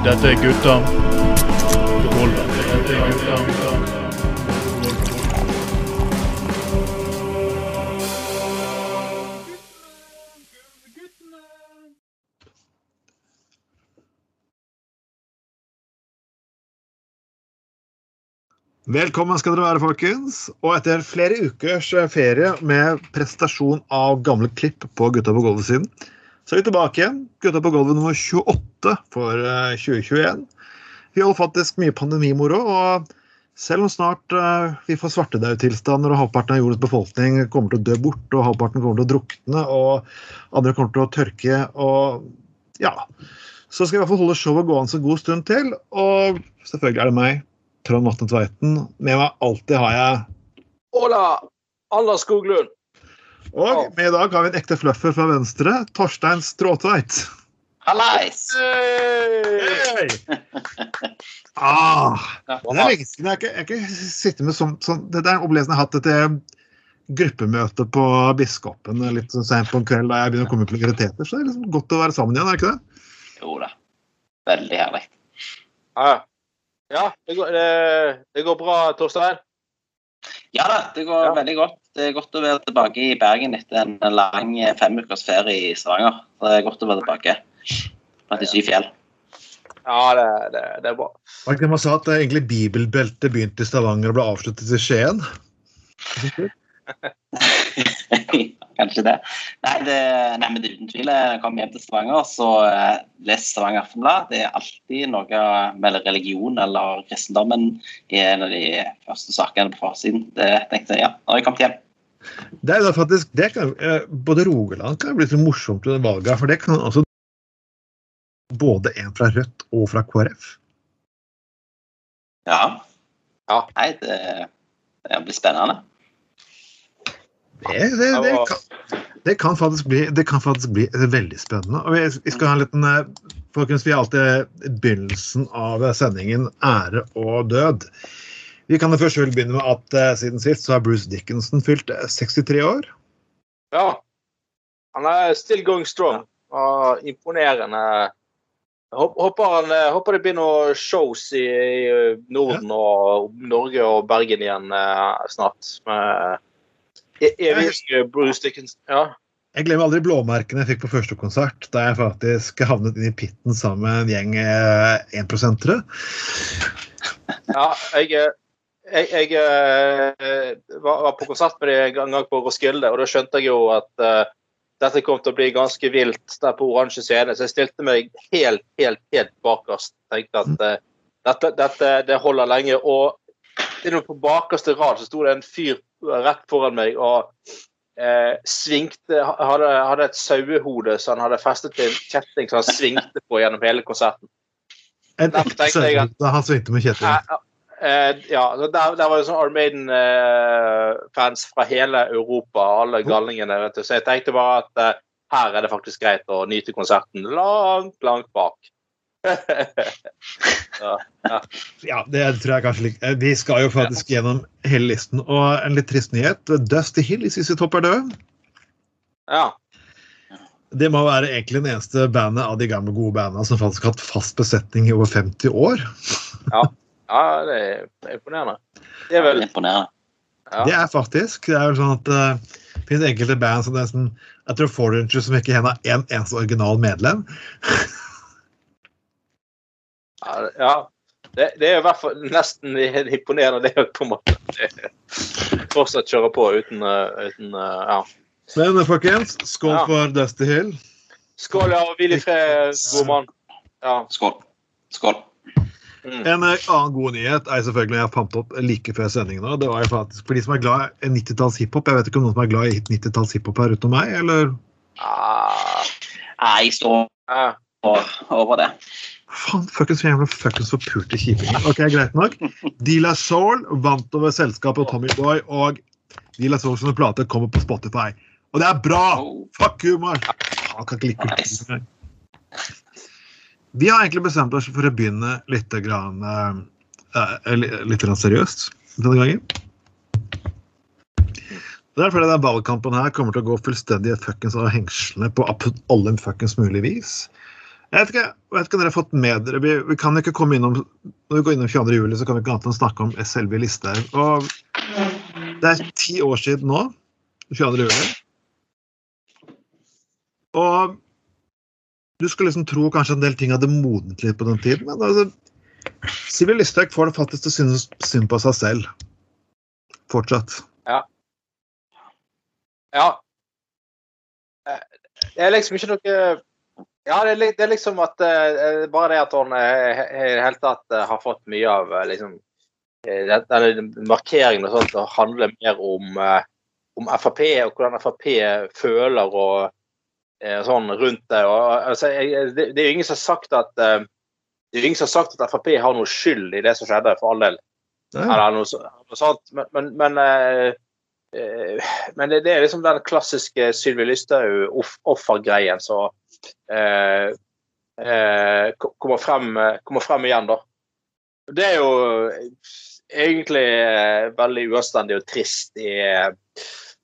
Dette er gutta. Velkommen skal dere være, folkens. Og etter flere ukers ferie med prestasjon av gamle klipp på Gutta på gulvet-siden, så er vi tilbake igjen. Gutta på gulvet nummer 28 for eh, 2021. Vi holder faktisk mye pandemimoro, og selv om snart uh, vi får svartedaudtilstander og halvparten av jordens befolkning kommer til å dø bort, og halvparten kommer til å drukne, og andre kommer til å tørke og ja. Så skal vi i hvert fall holde showet gående en god stund til. Og selvfølgelig er det meg, Trond Vatne Tveiten. Med meg alltid har jeg Hola! Anders Skoglund. Og med i dag har vi en ekte fluffer fra venstre, Torstein Stråtveit. Hallais! Hei! Ah, det er lenge siden. Jeg har ikke, ikke sittet med sånn, sånn Det er opplevelsen jeg har hatt etter gruppemøte på Biskopen litt sånn sent på en kveld da jeg begynner å komme med prioriteter. Så det er liksom godt å være sammen igjen, er det ikke det? Jo da. Veldig herlig. Ja, ja det, går, det, det går bra, Torstein? Ja da, det går Ja. veldig godt. Det er godt å være tilbake i Bergen etter en lang fem ukers ferie i Stavanger. Det er godt å være tilbake blant de syv fjell. Ja, det, det, det er bra. Var det ikke man sa at eh, egentlig bibelbeltet begynte i Stavanger og ble avsluttet i Skien? Kanskje det. Nei, det, nei, men det er uten tvil. Jeg kom hjem til Stavanger, så eh, les Stavanger Aftenblad. Det er alltid noe med religion eller kristendommen i en av de første sakene på forsiden. Det tenkte jeg, ja, nå har jeg kommet hjem. Det er da faktisk, det kan, eh, Både Rogaland kan bli så morsomt under valget, for det kan altså både en fra Rødt og fra KrF. Ja. Ja. Nei, det, det blir spennende. Det, det, det, kan, det, kan faktisk bli, det kan faktisk bli veldig spennende. Og vi, vi skal ha en liten eh, Folkens, vi har alltid begynnelsen av sendingen ære og død. Vi kan først vel begynne med at eh, siden sist så har Bruce Dickinson fylt eh, 63 år. Ja. Han er still going strong. Og imponerende. Håper, han, eh, håper det blir noen shows i, i Norden og Norge og Bergen igjen eh, snart. Med evig Bruce Dickens. Ja. Jeg glemmer aldri blåmerkene jeg fikk på første konsert, da jeg faktisk havnet inn i pitten sammen med en gjeng eh, énprosentere. Ja, jeg, eh, jeg, jeg eh, var, på konsert med dem en gang på Roskilde, og da skjønte jeg jo at uh, dette kom til å bli ganske vilt der på oransje scene, så jeg stilte meg helt, helt, helt bakerst. Tenkte at uh, dette, dette det holder lenge. Og med på bakerste rad så sto det en fyr rett foran meg og eh, svingte hadde, hadde et sauehode som han hadde festet til en kjetting som han svingte på gjennom hele konserten. En ekte at- han svingte med kjetting. Eh, eh, ja, så der, der var jo sånn Armaden fans fra hele Europa, alle galningene. Vet du. Så jeg tenkte bare at eh, her er det faktisk greit å nyte konserten langt, langt bak. Ja, det tror jeg kanskje lik- eh, Vi skal jo faktisk gjennom hele listen. Og en litt trist nyhet. Dusty Hill i CC topp er død. ja. Det må være egentlig den eneste bandet av de gamle gode bandene som faktisk har hatt fast besetning i over 50 år. ja, det er imponerende. Det er vel Imponerende. Ja. Det er faktisk. Det er jo sånn at eh, det finnes enkelte band som nesten Jeg tror Foreigner som ikke har én eneste original medlem. Ja, det- Det, er i hvert fall nesten imponerende, det òg, på en måte. Fortsatt kjøre på uten, eh, uten eh, Ja. Men folkens, skål Ja. for Dusty Hill. Skål, ja. og Hvil i fred, god mann. Ja. Skål. Skål. Mm. En eh, annen god nyhet er selvfølgelig jeg fant opp like før sendingen. Det var jo faktisk for de som er glad i 90-talls hiphop. Jeg vet ikke om noen som er glad i 90-talls hiphop her utenom meg, eller? Ah, jeg står ja. over det. Faen, fuckings jævla fuckings forpulte kjipinger. Ok, greit nok. De La Soul vant over selskapet Tommy Boy, og De La Soul sine plater kommer på Spotify. Og det er bra! Fuck you, Mark! Faen, kan ikke like kultur engang. Vi har egentlig bestemt oss for å begynne litt, grann, eh, eh, litt grann seriøst denne gangen. Det er fordi den valgkampen her kommer til å gå fullstendig fuckings av hengslene på alle fuckings mulige vis. Jeg vet ikke, jeg vet ikke om dere har fått med dere vi, vi kan ikke komme innom Når vi går innom 22. juli, så kan vi ikke annet enn snakke om selve Listhaug. Og det er ti år siden nå. 22. juli. Og du skulle liksom tro kanskje en del ting hadde modnet litt på den tiden, men altså Sivil Listhaug får det faktisk til å synes synd på seg selv. Fortsatt. Ja. Ja. Det er liksom ikke noe Ja, det er, det er liksom at uh, Bare det at hun eh, i det hele tatt uh, har fått mye av liksom markeringen og sånt, og handler mer om, om Frp og hvordan Frp føler og sånn rundt det. Og, altså, jeg, det, det er jo ingen som har sagt at det er jo ingen som har sagt at Frp har noe skyld i det som skjedde, for all del. Ja. Eller noe, så- noe sånt. Men, men, men, men det, det er liksom den klassiske Sylvi Lysthaug-offergreien som eh, eh, kommer, frem, eh, kommer frem igjen, da. Det er jo egentlig eh, veldig uanstendig og trist i eh,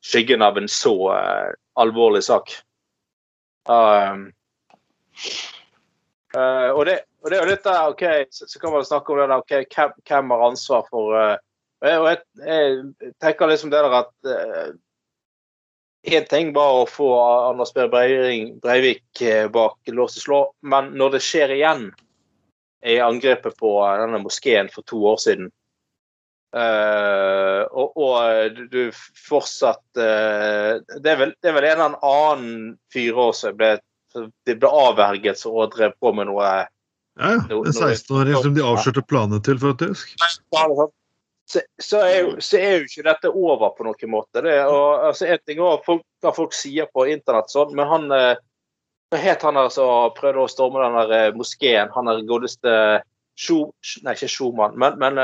skyggen av en så eh, alvorlig sak. Um, eh, og, det, og det er jo litt der, OK, så, så kan man snakke om det der, ok, hvem, hvem har ansvar for eh, og jeg, jeg, tenker liksom det der at Én ting var å få Anders B. Breivik, eh, bak lås og slå, men når det skjer igjen i angrepet på denne moskeen for to år siden Uh, og, og du- fortsatt uh, det, er vel, det er vel en eller annen fyr også ble, det ble avverget og drev på med noe Ja, ja. En 16-åring som de avslørte planene til, faktisk. Så, så, er jo, så er jo ikke dette over på noen måte. Det, og, altså, en ting er folk, hva folk sier på internett, sånn, men han eh, Hva het han som altså, prøvde å storme den der eh, moskeen? Han er godeste Sjo... Nei, ikke Schumann, men, men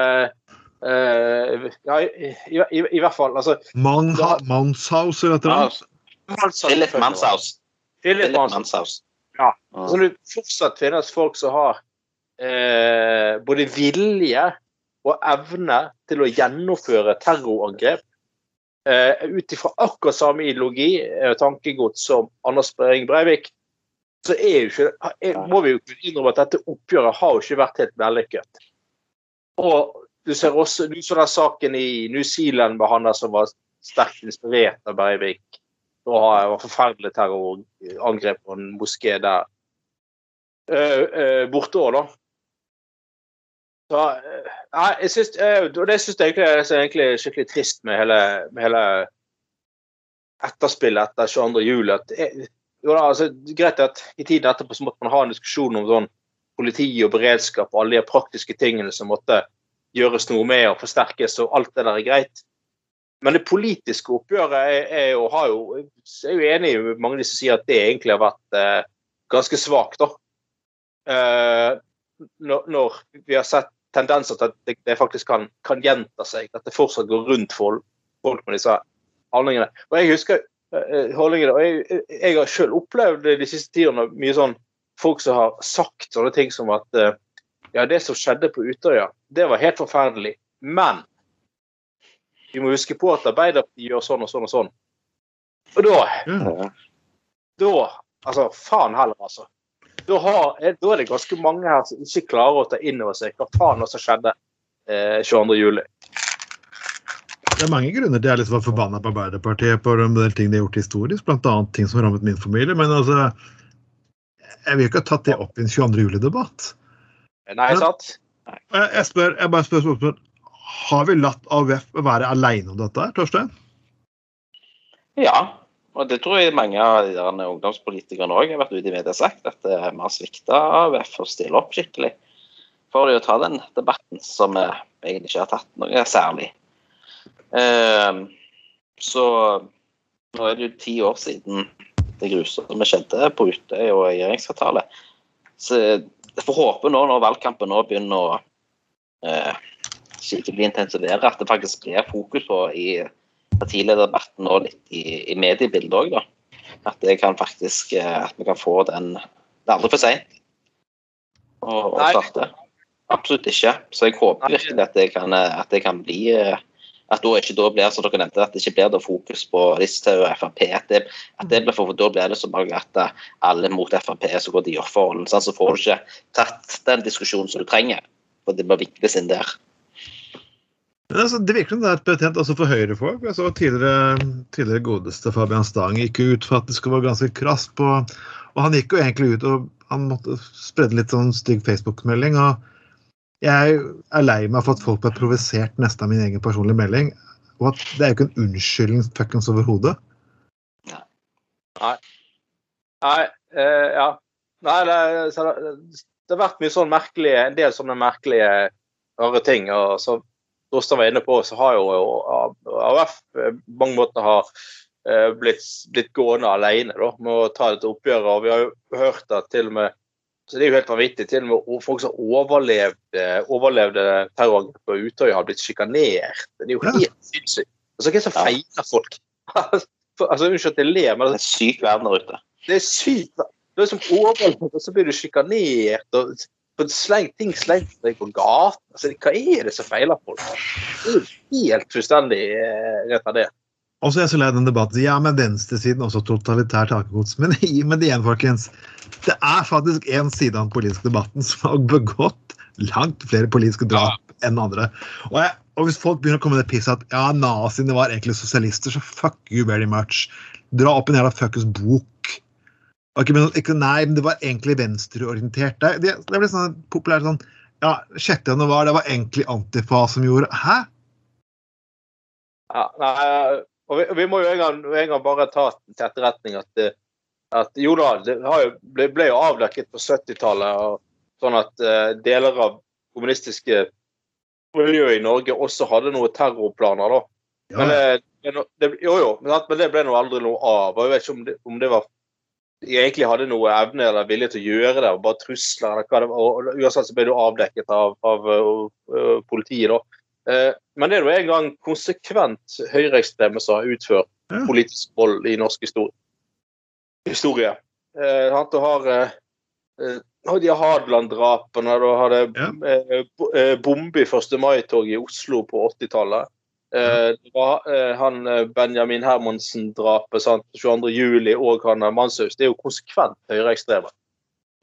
Uh, eh, ja, i, i, i, i hvert fall. Altså, Man, Manshaus eller et eller annet. Philip Manshaus. Philip Manshaus. Ja. Mm. Så det fortsatt finnes folk som har eh, både vilje og evne til å gjennomføre terrorangrep eh, ut ifra akkurat samme ideologi og tankegods som Anders Behring Breivik, så er jo ikke, er, må vi jo innrømme at dette oppgjøret har jo ikke vært helt vellykket. Og du ser også du så den saken i New Zealand med han der som var sterkt inspirert av Breivik. Og det var forferdelig terrorangrep på en moské der eh, eh, borte òg, da. Så, ja, jeg synes, eh, og det syns jeg egentlig er egentlig skikkelig trist med hele, med hele etterspillet etter 22. juli. At, eh, jo da, altså, er greit at I tiden etterpå så måtte man ha en diskusjon om sånn politi og beredskap og alle de praktiske tingene som måtte gjøres noe med og forsterkes, og alt det der er greit. Men det politiske oppgjøret er, er jo, har jo, er jo enig med mange av de som sier at det egentlig har vært eh, ganske svakt. da. Eh, når, når vi har sett tendenser til at det, det faktisk kan, kan gjenta seg, at det fortsatt går rundt folk, folk med disse handlingene. Og jeg husker eh, holdningene, og jeg, jeg har selv opplevd de siste tidene mye sånn folk som har sagt sånne ting som at eh, ja, det som skjedde på Utøya, det var helt forferdelig. Men vi må huske på at Arbeiderpartiet gjør sånn og sånn og sånn. Og da, da Altså, faen heller, altså. Da, har, da er det ganske mange her som ikke klarer å ta inn over seg hva faen som skjedde eh, 22. juli. Det er mange grunner til jeg liksom var forbanna på Arbeiderpartiet på de del ting de har gjort historisk, bl.a. ting som rammet min familie. Men altså Jeg vil ikke ha tatt det opp i en 22. juli-debatt. Nei, sant? Jeg, jeg, spør, jeg bare spør spørsmål. Har vi latt AUF være aleine om dette, Torstein? Ja, og det tror jeg mange av de ungdomspolitikerne òg har vært ute i media og sagt, at eh, vi har svikta AUF og stille opp skikkelig for å ta den debatten som vi egentlig ikke har tatt noe særlig. Eh, så nå er det jo ti år siden det grusomme skjedde på Utøy og i regjeringskvartalet. Så jeg får håpe nå når valgkampen nå begynner å eh, skikkelig intensivere, at det faktisk blir fokus på i partilederdebatten og litt i, i mediebildet òg, da. At det kan faktisk eh, At vi kan få den Det er aldri for seint å, starte. Absolutt ikke. Så jeg håper virkelig at det kan, eh, at det kan bli eh, At da ikke da blir som dere nevnte, at det ikke blir fokus på Listhaug og Frp. At, det, at det blir for, Da blir det som mange at alle mot Frp så går de offerrollen. Sånn, så får du ikke tatt den diskusjonen som du trenger. For det blir vikles inn der. Men altså, det virker som det er et betent også for høyrefolk. Jeg så tidligere, tidligere godeste Fabian Stang gikk ut for at det skulle være ganske krass på Og han gikk jo egentlig ut og han måtte spredde litt sånn stygg Facebook-melding. og Jeg er lei meg for at folk ble provosert nesten av min egen personlige melding. Og at det er jo ikke en unnskyldning fuckings overhodet. Nei. Nei, Uh, ja. Nei, det, det, det har vært mye sånn merkelige, en del sånne merkelige rare ting. og så Torstein var inne på, så har jo AUF på mange måter har eh, blitt, blitt gående alene da, med å ta dette oppgjøret. og Vi har jo hørt at til og med så Det er jo helt vanvittig. Til og med folk som overlevde, overlevde terrorangrepet på Utøya, har blitt sjikanert. Det er jo helt sinnssykt. Altså, hva er det som feiler folk? altså, Unnskyld at jeg ler, men det er syk verden der ute. Det er sykt. Du er som overlevd, og så blir du sjikanert. og sleng, ting slengt deg på gaten. Altså, hva er det som feiler folk? Det er helt fullstendig eh, retardert. Og så er jeg så lei den debatten. Ja, men venstresiden også totalitær tankegods. Men, men igjen, folkens. Det er faktisk én side av den politiske debatten som har begått langt flere politiske drap ja. enn andre. Og, jeg, og, hvis folk begynner å komme med det pisset at ja, naziene var egentlig sosialister, så fuck you very much. Dra opp en jævla fuckings bok ikke, men, ikke, nei, men det var egentlig venstreorientert. Det, det, det ble sånn populært sånn Ja, 6. januar, det var egentlig Antifa som gjorde Hæ? Ja, nei, og vi, vi må jo en gang, en gang, bare ta til etterretning at, at jo da, det jo, ble, ble, jo avdekket på 70-tallet sånn at uh, deler av kommunistiske miljøet i Norge også hadde noen terrorplaner. da. Ja. Men, det, det, jo, jo, men det ble nå aldri noe av. og Jeg vet ikke om det, om det var egentlig hadde noe evne eller vilje til å gjøre det, og bare trusler eller hva det var. og Uansett så ble du avdekket av, av uh, politiet. da. Uh, men det er jo en gang konsekvent høyreekstreme som har utført ja. politisk vold i norsk historie. historie. Uh, du har uh, de Hadeland-drapene, du hadde ja. bombe i 1. mai-toget i Oslo på 80-tallet. Eh, eh, han eh, Benjamin Hermansen-drapet 22.07. og han Manshaus. Det er jo konsekvent høyreekstreme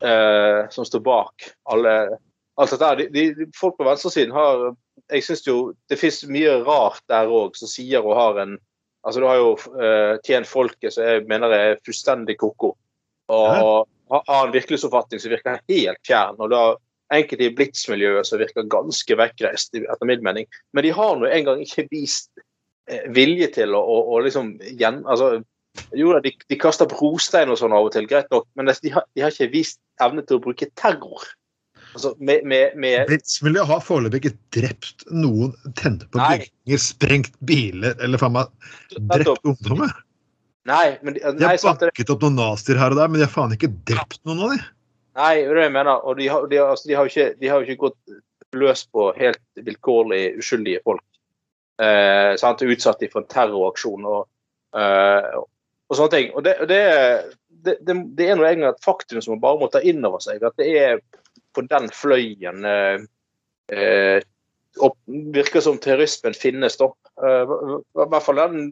eh, som står bak alle, alt dette. De, de, folk på venstresiden har Jeg syns jo det fins mye rart der òg som sier og har en Altså, du har jo uh, tjent folket som jeg mener er fullstendig ko-ko. Og, og har en virkelighetsoppfatning som virker helt fjern. og da enkelte i Blitz-miljøet som virker ganske vekkreist, etter min mening. Men de har nå engang ikke vist eh, vilje til å, å, å liksom gjen... Altså, jo da, de, de kaster brostein og sånn av og til, greit nok, men de har, de har, ikke vist evne til å bruke terror. Altså, med, med, med... Blitz-miljøet har foreløpig ikke drept noen, tent på bygninger, sprengt biler eller faen meg drept ungdommer. Nei, men de, de har banket opp noen nazier her og der, men de har faen ikke drept noen av dem. Nei, det er det jeg mener. Og de har, de, altså, de har, jo, ikke, ikke, gått løs på helt vilkårlig uskyldige folk. Eh, sant? Utsatt for en terroraksjon og, eh, og, sånne ting. Og det, det, det, det er noe et faktum som man bare må ta inn over seg. At det er på den fløyen eh, opp, virker som terrorismen finnes, da. Eh, I hvert fall den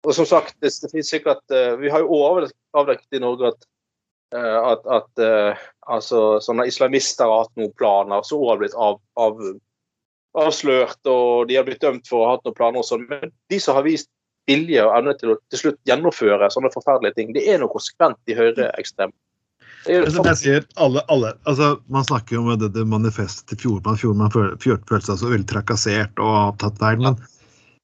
Og som sagt, det, det finnes sikkert eh, Vi har jo avdekket i Norge at Eh, at, at uh, altså, sånne islamister har hatt noen planer som har blitt av, av, avslørt, og de har blitt dømt for å ha hatt noen planer. og sånn. Men de som har vist vilje og evne til å til slutt gjennomføre sånne forferdelige ting, det er noe konsekvent i høyreekstrem. alle, alle, altså, man snakker jo om det, det manifestet til Fjordmann. Fjordmann følte seg så veldig trakassert og har tatt feil. Men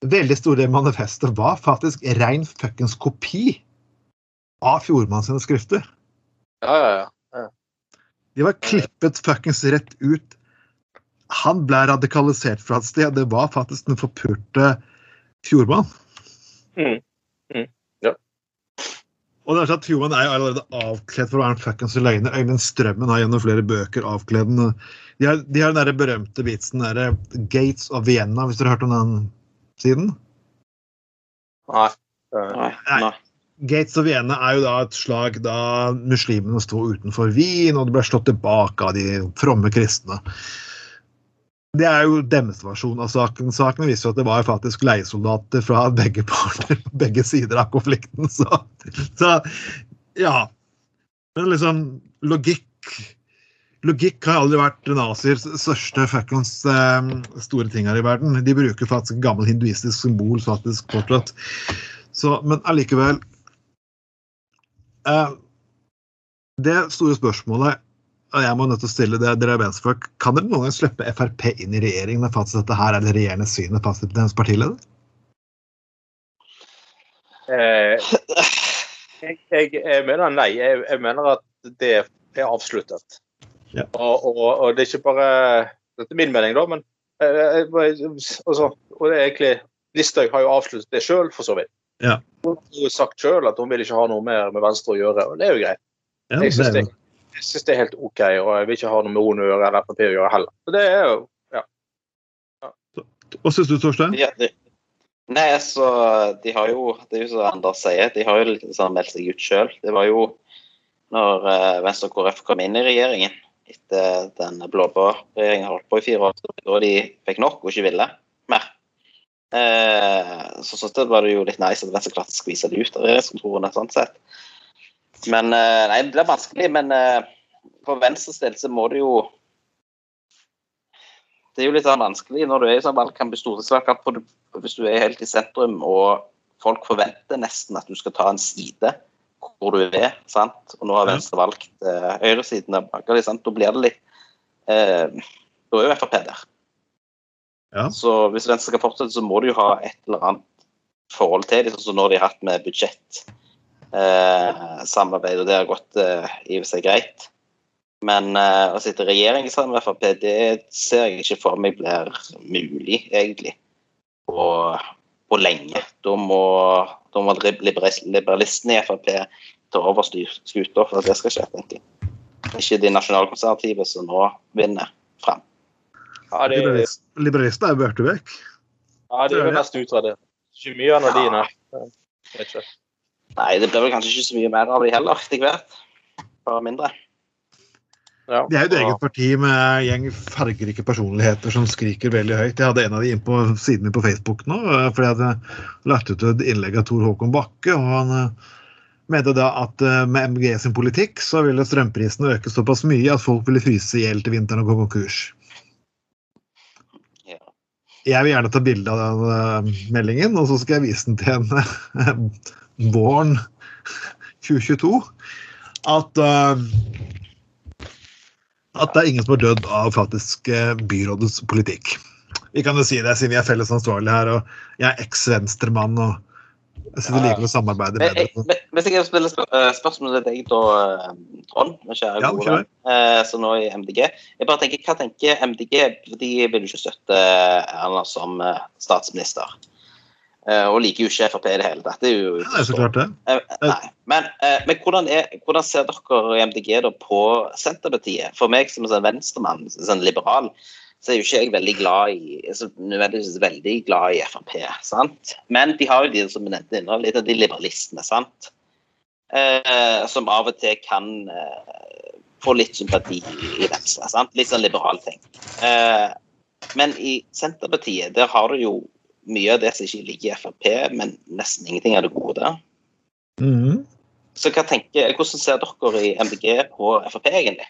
veldig stor del av manifestet var faktisk rein fuckings kopi av Fjordmann sine skrifter. Ja, ja, ja. De var klippet fuckings rett ut. Han ble radikalisert fra et sted. Det var faktisk den forpurte Fjordmann. Mm. Mm. Ja. Og det er sånn at Fjordmann er jo allerede avkledd for å være en fuckings løgner. Øyvind Strømmen har gjennom flere bøker avkledd den. De har, de har den der berømte vitsen der Gates of Vienna, hvis dere har hørt om den siden? Nei. Nei. Nei. Gates of Vienna er jo da et slag da muslimene sto utenfor Wien, og det ble slått tilbake av de fromme kristne. Det er jo deres versjon av saken. Saken viser jo at det var faktisk leiesoldater fra begge parter, begge sider av konflikten. Så, så ja. Men liksom logikk Logikk har aldri vært naziers største fuckings eh, store ting her i verden. De bruker faktisk gammel hinduistisk symbol faktisk fortsatt. Så, men allikevel Det store spørsmålet og jeg må nødt til å stille det, dere er venstrefolk, Kan dere noen gang slippe Frp inn i regjering når faktisk dette her er det regjerende synet fastet på deres partileder? Eh, jeg, jeg, jeg mener nei. Jeg, jeg mener at det er avsluttet. Ja. Og, og, og det er ikke bare Dette er min mening, da, men eh, altså, Og det er egentlig Listhaug har jo avsluttet det sjøl, for så vidt. Ja. Hun har sagt sjøl at hun vil ikke ha noe mer med Venstre å gjøre, og det er jo greit. Ja, Jeg syns det det, er- jeg synes det er helt OK, og jeg vil ikke ha noe med henne å gjøre eller Frp å gjøre heller. Så det er jo Hva syns du, Torstein? Ja, det, nei, altså, de har jo Det er jo som Anders sier, de har jo litt sånn meldt seg ut sjøl. Det var jo når eh, Venstre og KrF kom inn i regjeringen etter den blå-blå regjeringen holdt på i fire år, da de fikk nok og ikke ville. Eh, så sånn det var jo litt nice at Venstre klarte å skvise det ut av regjeringskontorene. sånn sett. Men eh, Nei, det blir vanskelig, men eh, for Venstres del så må det jo det er jo litt sånn vanskelig når du er i sånn valgkamp i stortingsvalgkamp, hvis du er helt i sentrum og folk forventer nesten at du skal ta en side hvor du er, sant? og nå har Venstre valgt eh, høyresiden av Bakali, da blir det litt eh, Da er jo Frp der. Ja. Så hvis Venstre skal fortsette, så må du jo ha et eller annet forhold til dem, sånn som nå de har hatt med budsjettsamarbeid, eh, og det har gått eh, i og for seg greit. Men eh, å sitte i regjering sammen med Frp, det ser jeg ikke for meg blir mulig, egentlig. På, på lenge. Da må, da må liberalistene i Frp ta over skuta for det skal skje, tenker jeg. Ikke de nasjonalkonservative som nå vinner fram. Ja, det, Liberalist- Liberalistene er jo borte vekk. ja, det er jo nesten utradert. Ikke mye av de, nei. Ikke. Nei, det blir vel kanskje ikke så mye mer av de heller, etter hvert. Bare mindre. Ja. Det er jo et eget parti med gjeng fargerike personligheter som skriker veldig høyt. Jeg hadde en av de inn på siden min på Facebook nå, eh, fordi jeg hadde lagt ut et innlegg av Tor Håkon Bakke. og han eh, mente da at eh, med MG sin politikk så ville strømprisene øke såpass mye at folk ville fryse i hjel til vinteren og gå konkurs. Jeg vil gjerne ta bilde av den uh, meldingen, og så skal jeg vise den til en eh, våren 2022. At uh, at det er ingen som har dødd av faktisk uh, byrådets politikk. Vi kan jo si det siden vi er felles ansvarlige her, og jeg er eks-venstremann. og jeg det Ja, liker å samarbeide Men, med jeg, dere. Hvis jeg kan stille spør eh, spørsmål til deg, da, eh, Trond, kjære Ja, gode venn, eh, som nå i MDG. Jeg bare tenker, Hva tenker MDG? De vil jo ikke støtte Erna som statsminister. Og liker jo ikke Frp i det hele tatt. Det er jo Ja, er så klart det. Nei. Men, men hvordan, er, hvordan ser dere i MDG da på Senterpartiet? For meg som en sånn venstremann, sånn liberal, så er jo ikke jeg veldig glad i nødvendigvis veldig glad i Frp. sant? Men de har jo de som nevnte litt av de liberalistene, sant? Eh, som av og til kan eh, få litt sympati i Venstre. sant? Litt sånn liberal ting. Eh, men i Senterpartiet der har du jo mye av det som ikke ligger i Frp, men nesten ingenting av det gode. Mhm. Så hva tenker, Hvordan ser dere i MDG på Frp, egentlig?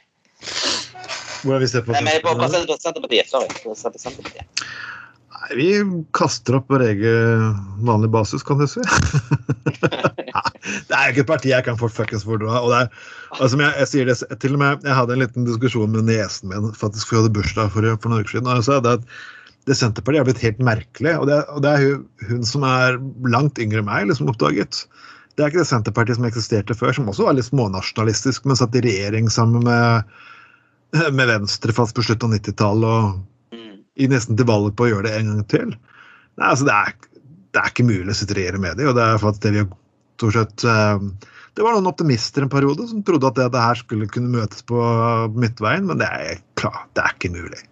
Hvor er vi ser på Nei, men på, på Senter- Senterpartiet. Sorry. Senterpartiet. Nei, Vi kaster opp vår egen vanlig basis, kan du si. Det er jo ikke et parti jeg kan få fuckings fordra. Og er, altså, jeg, jeg sier det, til og med, jeg hadde en liten diskusjon med niesen min faktisk for jeg hadde bursdag for, for noen uker siden. og jeg sa det at det Senterpartiet har blitt helt merkelig. Og det, og det er hun, hun som er langt yngre enn meg, liksom oppdaget. Det er ikke det Senterpartiet som eksisterte før, som også var litt smånasjonalistisk, men satt i regjering sammen med, med Venstre fast på slutten av 90-tallet. I nesten til valg på å gjøre det en gang til. Nei, altså det er, det er ikke mulig å situere med det, og det er faktisk det vi har stort sett eh, Det var noen optimister en periode som trodde at dette her skulle kunne møtes på midtveien, men det er klart, det er ikke mulig.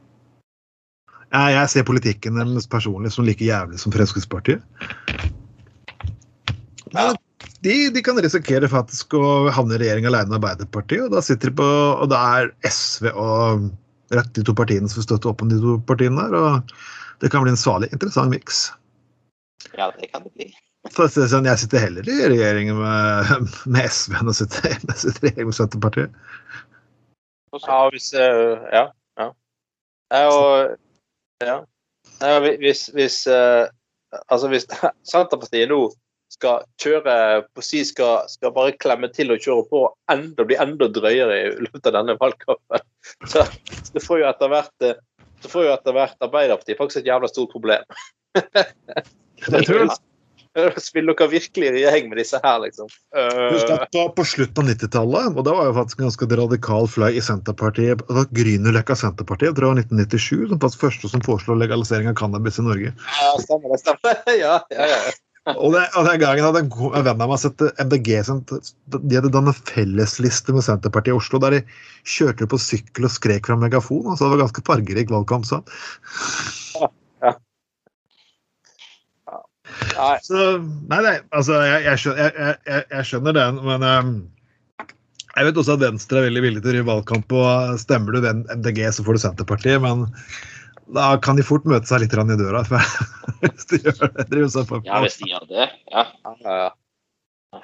Jeg, jeg ser politikken deres personlig som like jævlig som Fremskrittspartiet. Men De, de kan risikere faktisk å havne i regjering alene med Arbeiderpartiet, og da sitter de på Og da er SV og rett de to partiene som vil støtte opp om de to partiene der. Og det kan bli en salig interessant miks. Ja, det kan det bli. For å si det sånn, Jeg sitter heller i regjering med, med SV enn å sitte i regjering med Senterpartiet. Ja, hvis Ja. ja. ja og, ja. ja hvis, hvis eh, Altså, hvis Senterpartiet nå skal kjøre på si skal, skal bare klemme til og kjøre på enda, bli enda drøyere i løpet av denne valgkampen, så, så får jo etter hvert eh, så får jo etter hvert Arbeiderpartiet faktisk et jævla stort problem. Spiller tror det. Dere virkelig i regjering med disse her, liksom? Husk Uh, at på, på slutten av 90-tallet, og da var jo faktisk en ganske radikal fløy i Senterpartiet altså Grünerløkka Senterpartiet, jeg tror det var 1997, som faktisk første som foreslo legalisering av cannabis i Norge. ja, stemmer det. stemmer. Ja, ja, ja. Og, det, og den gangen hadde en venn av meg sett MDG som De hadde dannet fellesliste med Senterpartiet i Oslo, der de kjørte på sykkel og skrek fra megafon. Altså det var ganske fargerik valgkamp. Så. Nei, Så, nei, nei, altså jeg, jeg, skjønner, jeg, jeg- skjønner den, men um, jeg vet også at Venstre er veldig villig til å drive valgkamp. og Stemmer du MDG, så får du Senterpartiet, men da kan de fort møte seg litt grann i døra. For hvis de gjør det, på. Ja, hvis de gjør det. Ja. ja, ja.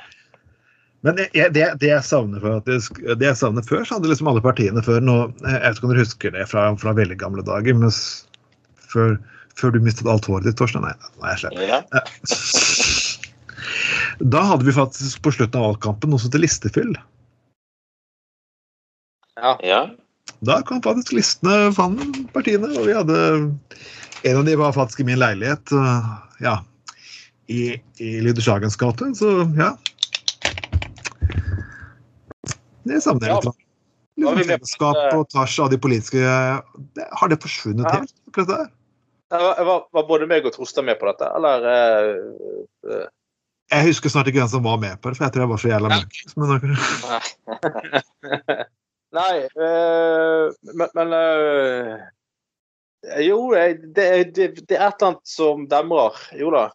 Men det, det, jeg savner faktisk, det jeg savner før, så hadde liksom alle partiene før nå Jeg vet ikke om dere husker det fra, fra veldig gamle dager, men før, før du mistet alt håret ditt, Torstein? Nei, nå er jeg slem. ja. Da hadde vi faktisk på slutten av valgkampen noe som het listefyll. ja. Da kom faktisk listene fram partiene, og vi hadde En av de var faktisk i min leilighet, øh, ja, i, i Lydershagens gate, så ja. Det savner jeg Ja. litt. Liksom fellesskap på tvers av de politiske det, Har det forsvunnet Ja. helt? Var, var, var både meg og Trostad med på dette, eller uh, uh. Jeg husker snart ikke hvem som var med på det, for jeg tror jeg var så jævla mørk. Nei, øh, men, men eh, Jo, det, det, det er et eller annet som demrer. Jo da.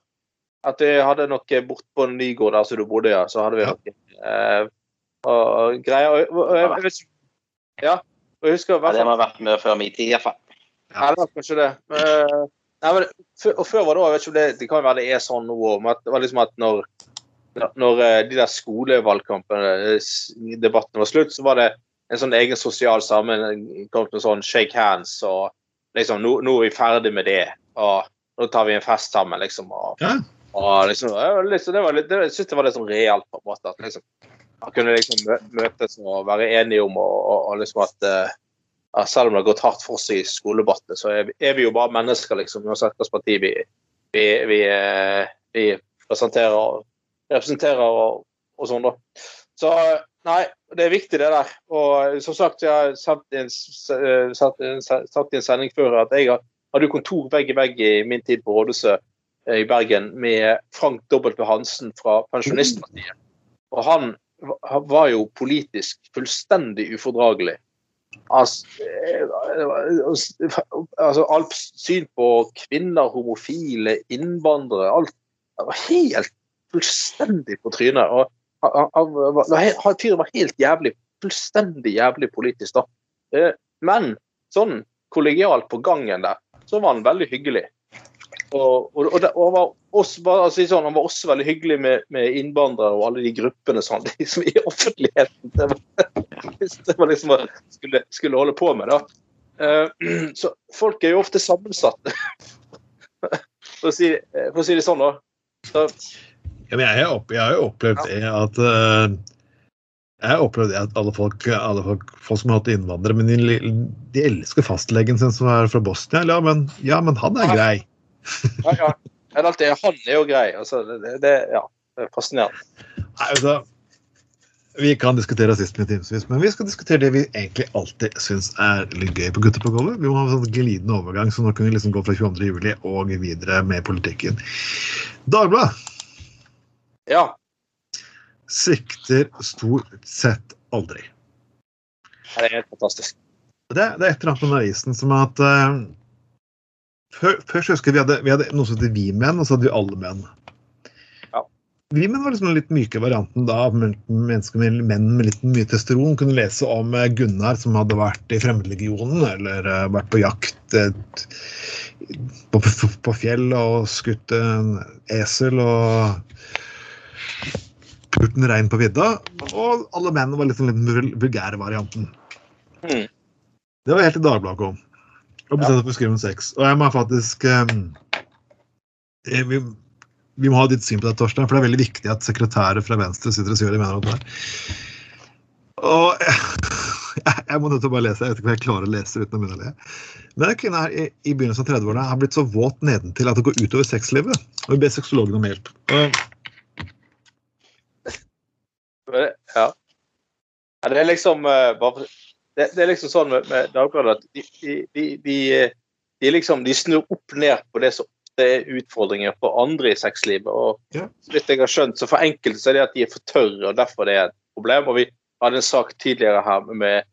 At vi hadde noe bortpå Nygård, der som du bodde, ja. Så hadde vi noe øh, og, greier. Og, og, jeg, jeg Ja. Og jeg husker i ja. Det må ha vært med før min tid, iallfall. Ja, det var kanskje det. Men, nei, men, og før var det òg, jeg vet ikke om det, det kan være det er sånn nå òg, men at det var liksom at når, når eh, de der skolevalgkampene, eh, debattene var slutt, så var det en sånn egen sosial sammenkomst med sånn shake hands og liksom nå, nå er vi ferdig med det, og nå tar vi en fest sammen, liksom. Og, Ja. og liksom, litt, det var litt, det, jeg synes det var litt sånn realt, på en måte. at liksom, Man kunne liksom møtes og være enige om og, og, og liksom at uh, selv om det har gått hardt for seg i skoledebattene, så er vi, er vi jo bare mennesker, liksom. Uansett hvilket parti vi, vi, vi, eh, vi presenterer representerer og, og sånn, da. Så nei, det er viktig, det der. Og som sagt, jeg har sagt eh, sagt, i en- sending før at jeg hadde kontor vegg i vegg i min tid på rådhuset eh, i Bergen med Frank W. Hansen fra Pensjonistpartiet. Og han var jo politisk fullstendig ufordragelig. Altså, eh, altså alt syn på kvinner, homofile, innvandrere, alt det var helt fullstendig på trynet. Og han, fyren var helt jævlig, fullstendig jævlig politisk, da. Eh, Men sånn kollegialt på gangen der, så var han veldig hyggelig. Og, og, og, og han, var også, si sånn, han var også veldig hyggelig med, med innvandrere og alle de gruppene sånn, de som i offentligheten. Det var, det var liksom hva skulle, skulle holde på med, da. Eh, så folk er jo ofte sammensatte, for, si, for å si det sånn, da. Så, Ja, jeg, har opp, jeg har jo opplevd det at øh, Jeg har opplevd det at alle folk, alle folk, folk som har hatt innvandrere, men de, de elsker fastlegen sin som er fra Bosnia. Ja, men, ja, men han er grei. ja, ja. Men alt det, han er jo grei. Altså, det, det, det, ja, det er fascinerende. Nei, altså, vi kan diskutere rasisme i timevis, men vi skal diskutere det vi egentlig alltid syns er litt gøy på Gutter på gulvet. Vi må ha en sånn glidende overgang, så nå kan vi liksom gå fra 22. juli og videre med politikken. Dagbladet Ja. svikter stort sett aldri. Det er helt fantastisk. Det, det er et eller annet med avisen som at uh, før, før husker jeg vi hadde, vi hadde noe som heter Vi menn, og så hadde vi Alle menn. Ja. vi menn var liksom den litt myke varianten da. Mennesker med, menn med litt mye testosteron kunne lese om eh, Gunnar som hadde vært i Fremmedlegionen eller uh, vært på jakt eh, på, på, på fjell og skutt en esel og pult en rein på vidda. Og alle menn var liksom den vulgære varianten. Mm. Det var helt til Dagbladet kom. Og bestemte seg for å skrive om sex. Og jeg må faktisk eh, eh, vi, vi må ha ditt syn på det, Torstein, for det er veldig viktig at sekretærer fra Venstre sitter og sier hva de mener om det her. Og jeg, jeg må nødt til å bare lese. Jeg vet ikke hva jeg klarer å lese uten å begynne å le. Men en kvinne her i, i begynnelsen av 30-årene har blitt så våt nedentil at det går utover sexlivet. Og vi ber sexologen om hjelp. Og Ja. ja det er liksom eh, bare det, det er liksom sånn med, med Dagbladet at de, de, de, de, de liksom de snur opp ned på det som det er utfordringer for andre i sexlivet. og Ja. litt jeg har skjønt, så For enkelte så er det at de er for tørre, og derfor det er et problem. og Vi hadde en sak tidligere her med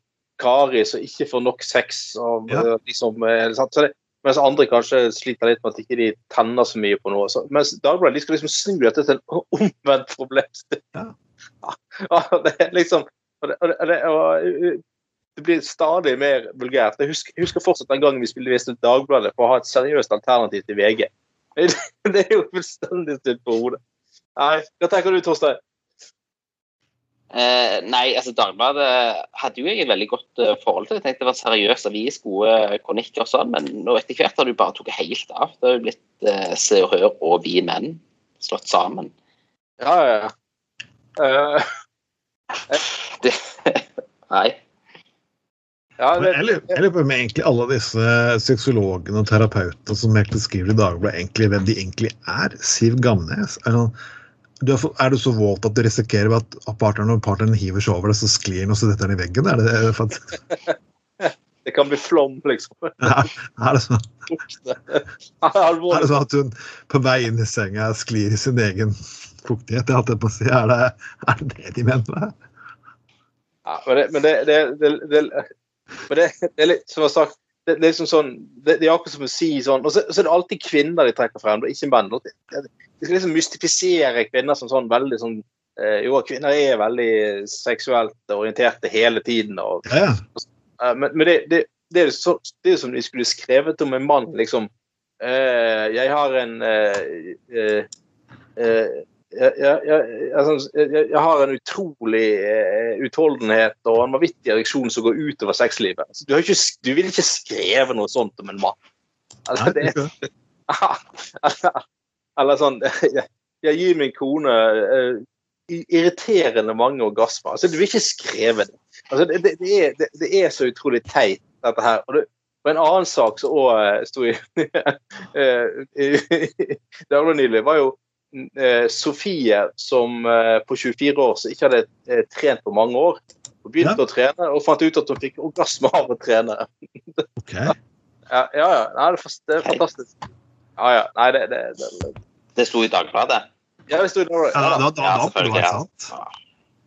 Kari som ikke får nok sex. og Ja. eh, liksom, eh. Så det, mens andre kanskje sliter litt med at ikke de tenner så mye på noe. Så, mens Dagbladet de skal liksom snu dette til en omvendt problemstilling. Ja. Ja, det liksom og det, og det, og det, og det blir stadig mer vulgært. Jeg husker, jeg husker fortsatt den gangen vi spilte viste ut Dagbladet for å ha et seriøst alternativ til VG. Det, er jo fullstendig stilt på hodet. Nei, Hva tenker du, Torstein? Eh, nei, altså Dagbladet hadde jo jeg et veldig godt eh, forhold til. Jeg tenkte det var seriøs avis, gode kronikker og sånn, men nå etter hvert har du bare tatt helt av. Det har jo blitt eh, Se og Hør og Vi Menn slått sammen. Ja, ja, ja. Eh, Det, nei. ja det, Jeg lurer på om egentlig alle disse sexologene og terapeutene som helt skriver i Dagbladet, egentlig hvem de egentlig er. Siv Gamnes. Er, han, du er, er du så våt at du risikerer at partneren og partneren hiver seg over deg, så sklir den, og så detter den i veggen? Er det, er det, det kan bli flom, liksom. er, er, det sånn, er det sånn at hun på vei inn i senga sklir i sin egen fuktighet? Jeg på å si. Er det er det, de mener? Ja, men det, men det, det, det, det, men det, det er litt som jeg har sagt, det, det er liksom sånn, det, det er akkurat som å si sånn Og så, så er det alltid kvinner de trekker frem, ikke menn. De, De skal liksom mystifisere kvinner som sånn veldig sånn eh, Jo, kvinner er veldig seksuelt orienterte hele tiden. og Ja, Men, men det, det, det, er jo så, det er jo som de skulle skrevet om en mann, liksom. Eh, jeg har en eh, eh, eh, jeg, jeg, jeg, altså, jeg, jeg har en utrolig eh, utholdenhet og en vanvittig ereksjon som går utover sexlivet. Altså, du, ikke, du ville ikke skrevet noe sånt om en mann. Altså, det, eller, eller sånn jeg, gir min kone eh, irriterende mange orgasmer. Altså, du vil ikke skrevet det. Altså, det, det, det, er, det, er så utrolig teit, dette her. Og, det, og en annen sak som òg sto i Det var nylig, var jo eh, Sofie som eh, på 24 år som ikke hadde eh, trent på mange år. Hun begynte å trene og fant ut at hun fikk orgasme av å trene. Ok. Ja, ja. ja. Nei, det, er det fantastisk. Ja, ja. Nei, det, det, det, Det sto i Dagbladet. ja, det sto i Dagbladet. Ja, Ja, da, da. da, da, da, det sant.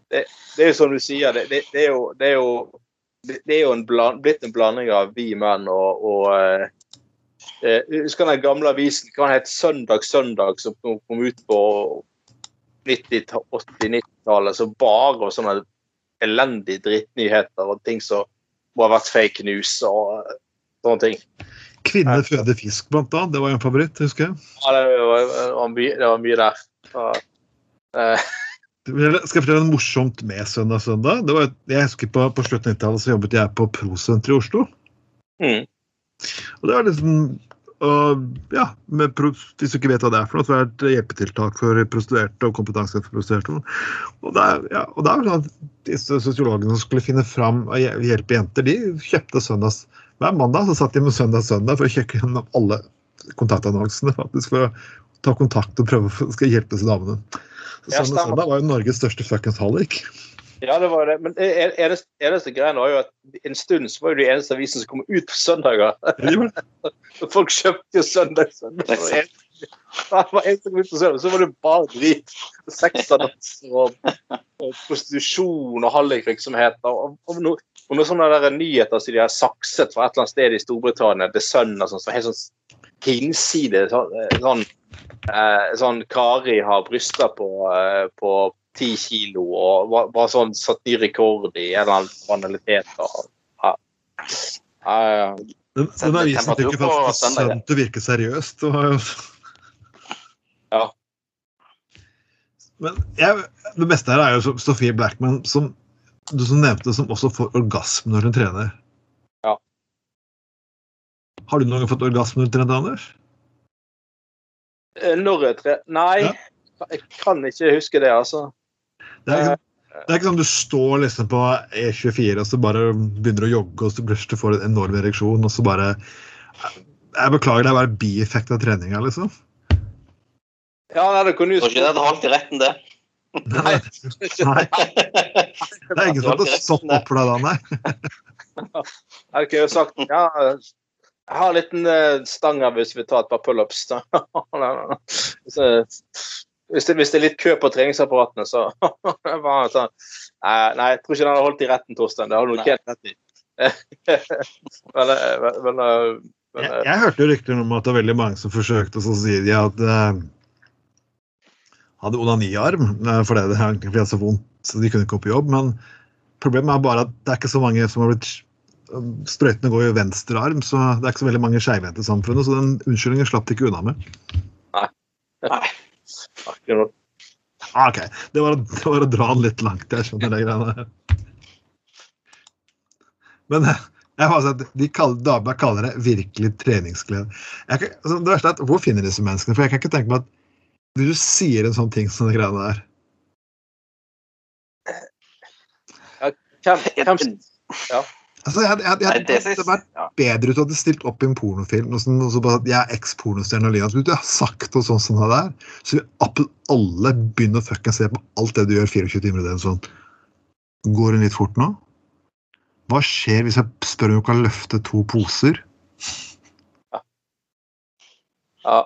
Det er jo som du sier, det, det, det er jo, det er jo det det er jo en bland, blitt en blanding av vi menn og, og eh, husker den gamle avisen hva het Søndag Søndag, som kom ut på 90 80-90-tallet. Så bare sånne elendige drittnyheter og ting som må ha vært fake news og eh, sånne ting. Kvinner føder fisk, blant annet. Det var en favoritt, husker jeg. Ja, det var, det var, mye, det var mye der. Så, eh, Skal jeg fortelle en morsomt med Søndag Søndag? Det var, jeg husker På, på slutten av 90-tallet så jobbet jeg på Prosenteret i Oslo. mm, Og det var liksom og, ja, med, Hvis du ikke vet hva det er for noe, så er det et hjelpetiltak for prostituerte og kompetanse for prostituerte. Og det er, ja, og det er sånn at disse sosiologene som skulle finne fram og hjelpe jenter, de kjøpte søndags Hver mandag så satt de med Søndag Søndag for å sjekke gjennom alle kontaktannonsene faktisk for å ta kontakt og prøve å hjelpe disse damene. Så Søndag. Søndag var jo Norges største fuckings hallik. Ja, det var det. Men eneste, eneste greien var jo at en stund så var jo de eneste avisene som kom ut på søndager. Folk kjøpte jo søndag. søndag. Det var en- som kom ut på søndag, Så var det bare drit. Sexannonser og, og prostitusjon og hallikvirksomhet. Og, og, no, og noen sånne der nyheter som de har sakset fra et eller annet sted i Storbritannia, The Sun og sånn, som er helt sånn hinside sånn, sånn eh, sånn Kari har bryster på, eh, på 10 kilo og var, var sånn satt ny rekord i en eller annen banalitet. Og, ja. Ja, ja. Den, den avisen fikk jo faktisk sønnen til å virke seriøst. Ja. Men jeg, det beste her er jo Sofie Blackman, som du som nevnte, som også får orgasme når hun trener. Ja. Har du noen gang fått orgasme når du trener, Anders? Eh, Når jeg tre... Nei, Ja. jeg kan ikke huske det, altså. Det er, ikke, det er ikke sånn du står liksom på E24 og så bare begynner å jogge og så plutselig får du en enorm ereksjon og så bare Jeg beklager, det er bare bieffekt av treninga, liksom. Ja, nei, det kunne jo Tror ikke det hadde holdt i retten, det. Nei, nei, det er ingen som hadde stått opp for deg da, nei. Jeg kunne jo sagt ja, jeg har en liten eh, stang her hvis vi tar et par pullups. hvis, det, hvis det er litt kø på treningsapparatene, så var han sånn. Nei, nei, jeg tror ikke den hadde holdt i retten, Torstein. Det har du nok Nei. helt rett i. men, eh, men, men, eh, Jeg, eh, jeg hørte jo rykter om at det var veldig mange som forsøkte, og så sier de at eh, hadde onaniarm eh, fordi det egentlig hadde så vondt, så de kunne ikke gå på jobb. Men problemet er bare at det er ikke så mange som har blitt Sprøytene går jo i venstre arm, så det er ikke så veldig mange skeivhendte i samfunnet. Så den unnskyldningen slapp de ikke unna med. Nei. akkurat Ah, ok, det var, det var å dra den litt langt, jeg skjønner det greiene der. Men eh, jeg har sett, de kaller, Dagbladet kaller det virkelig treningsglede. Jeg, kan- altså, det verste er at, Hvor finner disse menneskene? For jeg kan ikke tenke meg at du sier en sånn ting som de greiene der Hvem, hvem, altså, Jeg, jeg, jeg, jeg, det det vært ja. bedre ut at hadde stilt opp i en pornofilm og sånn, og så bare at jeg er eks-pornostjerne Lina. Så Du har sagt noe sånt som det der, så vil alle begynne å fucking se på alt det du gjør 24 timer i døgnet. Sånn. Går hun litt fort nå? Hva skjer hvis jeg spør om hun kan løfte to poser? ja,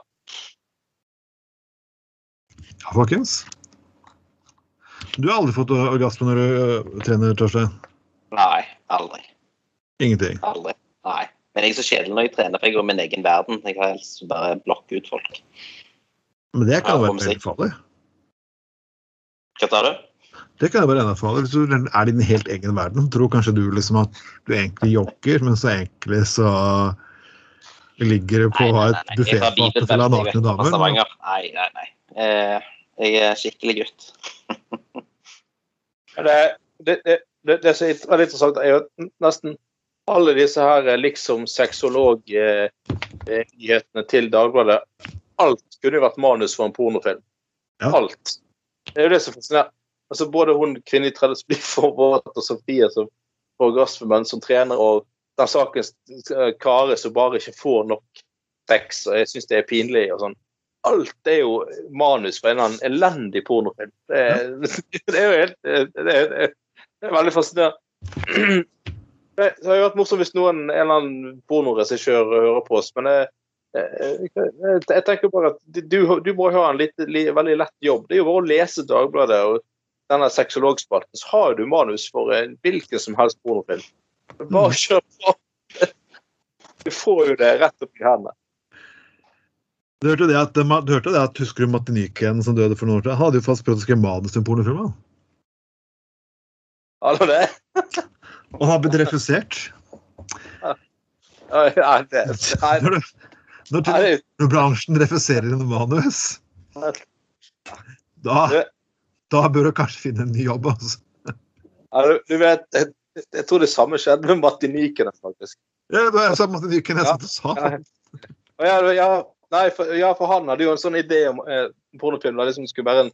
Ja, folkens. Du har aldri fått orgasme når du øh, trener, Torstein? Nei, aldri. Ingenting. Aldri. Nei. Men jeg er så kjedelig når jeg trener, for jeg går min egen verden. Jeg har helst bare blokke ut folk. Men det kan jo være veldig farlig. Hva tar du? Det kan jo være enda farlig. Hvis du er i din helt egen verden, tror kanskje du liksom at du egentlig jogger, men så egentlig så ligger du på Nei, nei, nei, et. Jeg buffetfat full av nakne damer. Nei, nei, nei. Eh, jeg er skikkelig gutt. det, det, det, det, det som er litt interessant, er jo nesten alle disse her eh, liksom sexolog-nyhetene til Dagbladet Alt kunne jo vært manus for en pornofilm. Ja. Alt. Det er jo det som fascinerer. Altså, både hun kvinnen i tredje blir forberedt, og Sofie som får orgasmemenn som trener, og den saken eh, Kare som bare ikke får nok sex, og jeg syns det er pinlig og sånn. Alt er jo manus for en eller annen elendig pornofilm. Det, er- det er jo helt det, det, det er veldig fascinerende. Det det hadde vært morsomt hvis noen, en eller annen pornoregissør hører på oss, men jeg, jeg, jeg, jeg tenker bare at du, du må ha en litt, li, veldig lett jobb. Det er jo bare å lese Dagbladet og denne sexologspalten, så har du manus for en hvilken som helst pornofilm. Bare kjør på. Du får jo det rett opp i hendene. Du hørte det at, du hørte det at Husker du Martiniken som døde for noen år siden? Hadde jo fast prøvd å skrive manus til en pornofilm. han. Hallo, det? Og har blitt refusert. Nei, det, nei, Når, når, når, når bransjen refuserer en manus, da, da bør du kanskje finne en ny jobb. Altså. Ja, du, du vet, jeg, jeg tror det samme skjedde med Martinikene, faktisk. Ja, det er samme Martiniken jeg satt sa. Ja. Ja, ja, nei, for, ja, for han hadde jo en sånn idé om eh, pornofilm der liksom skulle være en,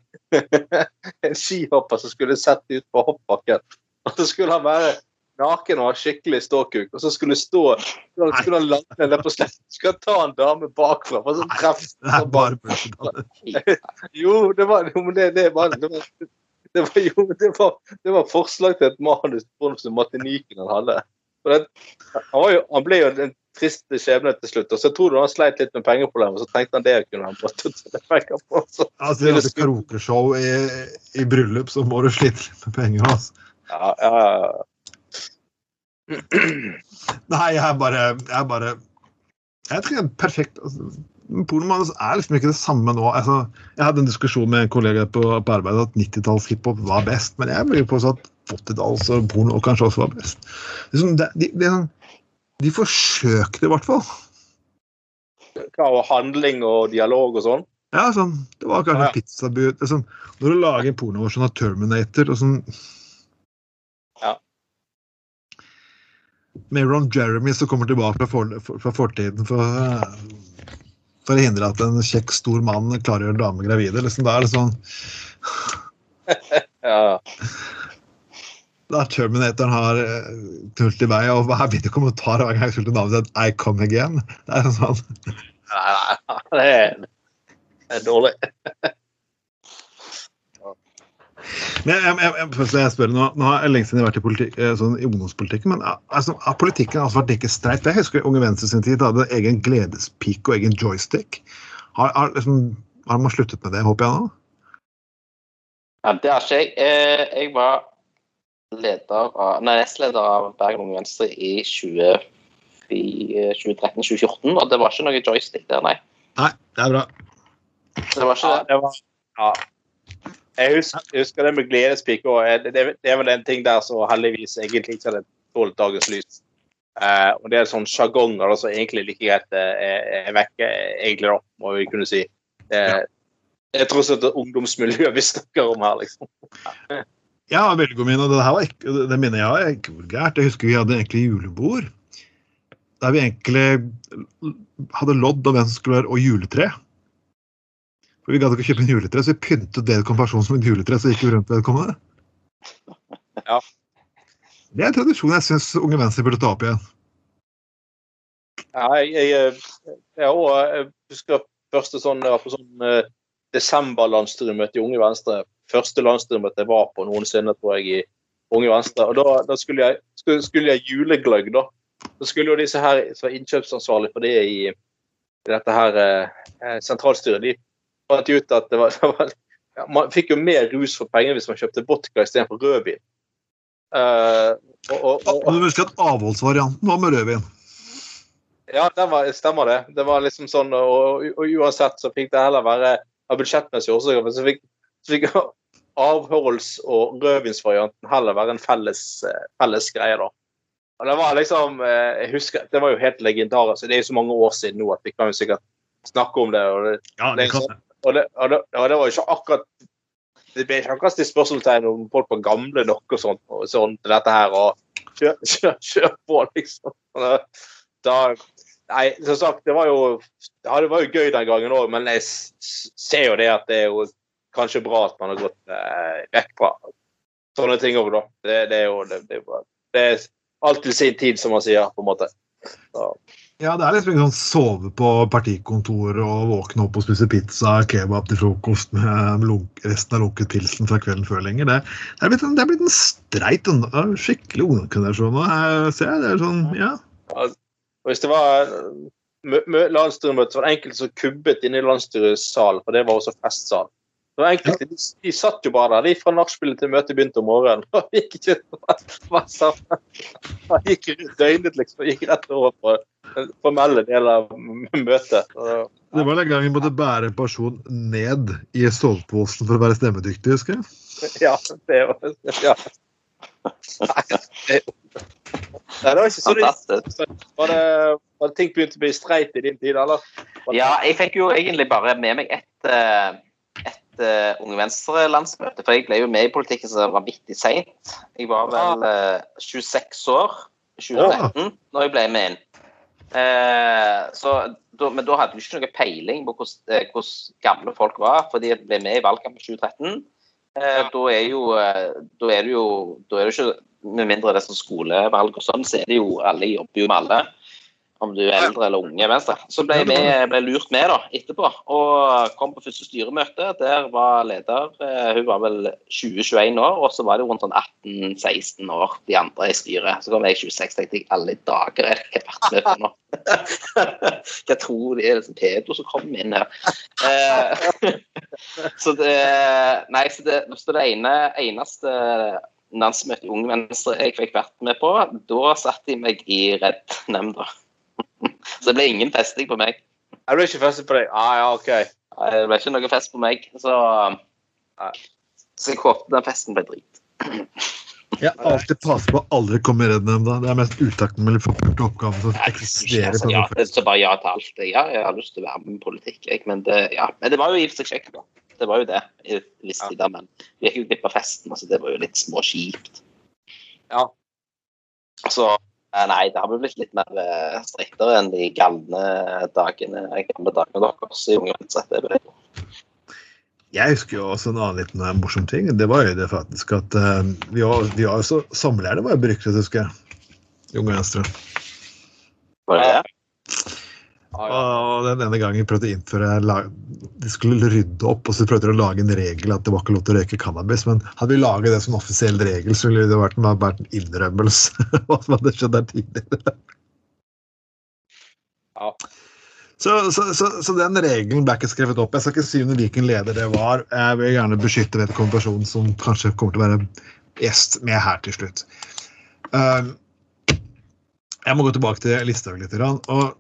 en skihopper som skulle sette ut på hoppbakken. Og så skulle han være naken og ha skikkelig ståkuk, og så skulle stå så skulle han lande ned på sletten. Skulle ta en dame bakfra og så treff. Det er bare. Jo, det var, det, det var, det var, det var, jo, det var, det var forslag til et manus som Martiniken han hadde. Det, han, var jo, han ble jo en trist skjebne til slutt, og så tror du han sleit litt med pengeproblemer, så tenkte han det kunne han fått penger på. Så, Altså, I et karaokeshow i, i bryllup så må du slite litt med penger. Altså. ja, ja, ja. Nei, jeg er bare, jeg er bare Jeg tror det er perfekt. Altså, Pornomanus er liksom ikke det samme nå. Altså, jeg hadde en diskusjon med en kollega på, på arbeid at 90-talls hiphop var best, men jeg vil påstå at 80-talls og porno kanskje også var best. Liksom, de, de, de, de forsøkte i hvert fall. Og handling og dialog og sånn. Ja, sånn, Det var kanskje Ja, ja. pizzabud liksom, Når du lager en porno sånn av Terminator og sånn Med Ron Jeremy som kommer tilbake fra, for, for, fra fortiden for, eh, for å hindre at en kjekk, stor mann klarer å gjøre damer gravide. Liksom, da er det sånn Ja. Da Terminatoren har uh, tult i vei, og hva er det kommentarer hver gang jeg skulle navnet sitt I come again? Det er sånn nei, nei, det er, det er dårlig. Men jeg, jeg, jeg, jeg spør, nå, nå har jeg lenge siden jeg har vært i, politikk, eh, sånn, i ungdomspolitikken, men eh, altså, har politikken altså vært ikke streit? Jeg husker Unge Venstre sin tid hadde egen gledespike og egen joystick. Har, har, liksom, har man sluttet med det, håper jeg nå? Ja, det har ikke jeg. Eh, Jeg var leder av, nei, nestleder av Bergen Unge Venstre i 2013-2014, og det var ikke noe joystick der, nei. Nei, det er bra. Det var ikke det. det var, ja. Jeg husker, jeg husker det med gledespike. Det, det, er vel en ting der som heldigvis egentlig ikke hadde tålt dagens lys. Eh, og det er sånn sjargonger som egentlig like greit eh, er, er vekke, egentlig, da, må vi kunne si. Eh, Det er tross alt vi snakker om her, liksom. Ja, veldig minne. og Det her var ikke, det minner jeg var ikke vulgært. Jeg husker vi hadde egentlig julebord. Der vi egentlig hadde lodd om hvem som skulle være og juletre. For Vi gadd ikke kjøpe en juletre, så vi pyntet vedkommende person som et juletre. så gikk vi rundt vedkommende. Ja. Det er en tradisjon jeg syns Unge Venstre burde ta opp igjen. Ja, jeg, jeg, jeg, jeg husker første sånn, jeg var på sånn eh, desember-landsstyremøte i Unge Venstre. Første landsstyremøte jeg var på noensinne, tror jeg, i Unge Venstre. Og da, da skulle, jeg, skulle, skulle jeg julegløgg, da. Så skulle jo disse her som var innkjøpsansvarlig for det i, i dette her eh, sentralstyret, de fant ut at det var, det var ja, Man fikk jo mer rus for pengene hvis man kjøpte vodka istedenfor rødvin. Uh, og, og, og, du husker at avholdsvarianten var med rødvin. Ja, det var, stemmer det. Det var liksom sånn, og, og uansett så fikk det heller være av budsjettmessige årsaker, men så fikk, så fikk avholds- og rødvinsvarianten heller være en felles, eh, felles greie, da. Og det var liksom, eh, jeg husker, det var jo helt legendarisk. Det er jo så mange år siden nå at vi kan jo sikkert snakke om det. Og det, Ja, det, og det, og det, var jo ikke akkurat det ble ikke akkurat stilt spørsmålstegn om folk var gamle nok og sånt, og sånn til dette her. og Kjør, på, liksom. Da, nei, som sagt, det var jo ja, det var jo gøy den gangen òg, men jeg ser jo det at det er jo kanskje bra at man har gått eh, vekk fra sånne ting òg, da. Det, det er jo det, det, er til sin tid, som man sier, på en måte. Så, Ja, det er liksom ikke sånn sove på partikontoret og våkne opp og spise pizza, kebab til frokost med resten av lunket pilsen fra kvelden før lenger. Det, det, er, blitt en, det er blitt en streit, skikkelig ungdomsgenerasjon nå. Jeg ser det er sånn, ja. Og hvis det var mø- mø- landsstyremøte, var det enkelte som kubbet inne i landsstyressalen, for det var også festsal. Det var enkelte, de, de satt jo bare der, de fra nachspielet til møtet begynte om morgenen. Og gikk ikke Han gikk døgnet, liksom. og Gikk rett over på den formelle delen av møtet. Det var den gangen vi måtte bære en person ned i soveposen for å være stemmedyktig, husker jeg. ja, det var ja. Nei, det, Nei, det var ikke så Fantastisk. var det, var det ting begynte å bli streit i din tid, eller? Ja, jeg fikk jo egentlig bare med meg ett eh, eh, Unge Venstre-landsmøte, for jeg ble jo med i politikken så vanvittig seint. Jeg var vel uh, 26 år i 2013 når jeg ble med inn. Uh, så, da, men da hadde vi ikke noe peiling på hvordan, eh, hvordan gamle folk var, fordi jeg ble med i valgkampen 2013. Eh, Ja. da, er jo, eh, da er det jo da er det ikke Med mindre det er sånn skolevalg og sånn, så er det jo alle jobber jo med alle. Om du er eldre eller unge venstre. Så ble jeg ble lurt med da, etterpå, og kom på første styremøte. Der var leder eh, Hun var vel 20-21 år, og så var det rundt sånn 18-16 år de andre i styret. Så kom jeg 26, tenkte jeg alle dager er det på nå. jeg tror det er liksom pedo som kom inn her. Eh, så det Nei, så det, så det ene, eneste landsmøtet i Unge Venstre jeg fikk vært med på, da satte de meg i Redd-nemnda. Så det ble ingen festing på meg. Jeg ble ikke festet på deg. Ah, ja, OK. Det ble ikke noe fest på meg. Så, så jeg håpet den festen ble drit. Jeg har alltid passet på å aldri komme i Rednemnda. Det er mest utakknemlig forpulte oppgave som eksisterer. På ja, så bare ja til alt. Ja, jeg har lyst til å være med i politikk, jeg. Men det, ja. men det var jo i og for seg kjekt, da. Det var jo det. i ja. tider, Men vi gikk jo glipp av festen, altså det var jo litt småkjipt. Ja. Så nei, det har blitt litt mer eh, striktere enn de galne dagene gamle dagene deres i jo Jeg husker jo også en annen liten eh, morsom ting. Det var jo det faktisk at uh, vi var, vi var jo så samlerne var jo beryktet, husker jeg. I Unge Venstre. var det. Ah. Og den ene gangen prøvde å innføre De skulle rydde opp, og så prøvde de å lage en regel at det var ikke lov til å røyke cannabis. Men hadde vi laget det som offisiell regel, så ville det vært, vært en innrømmelse. Hva som hadde skjedd der tidligere. Ja. Så, så, så, så den regelen ble ikke skrevet opp. Jeg skal ikke si under hvilken leder det var. Jeg vil gjerne beskytte vedkommende person som kanskje kommer til å være gjest med her til slutt. Um, jeg må gå tilbake til Listhaug litt. Og,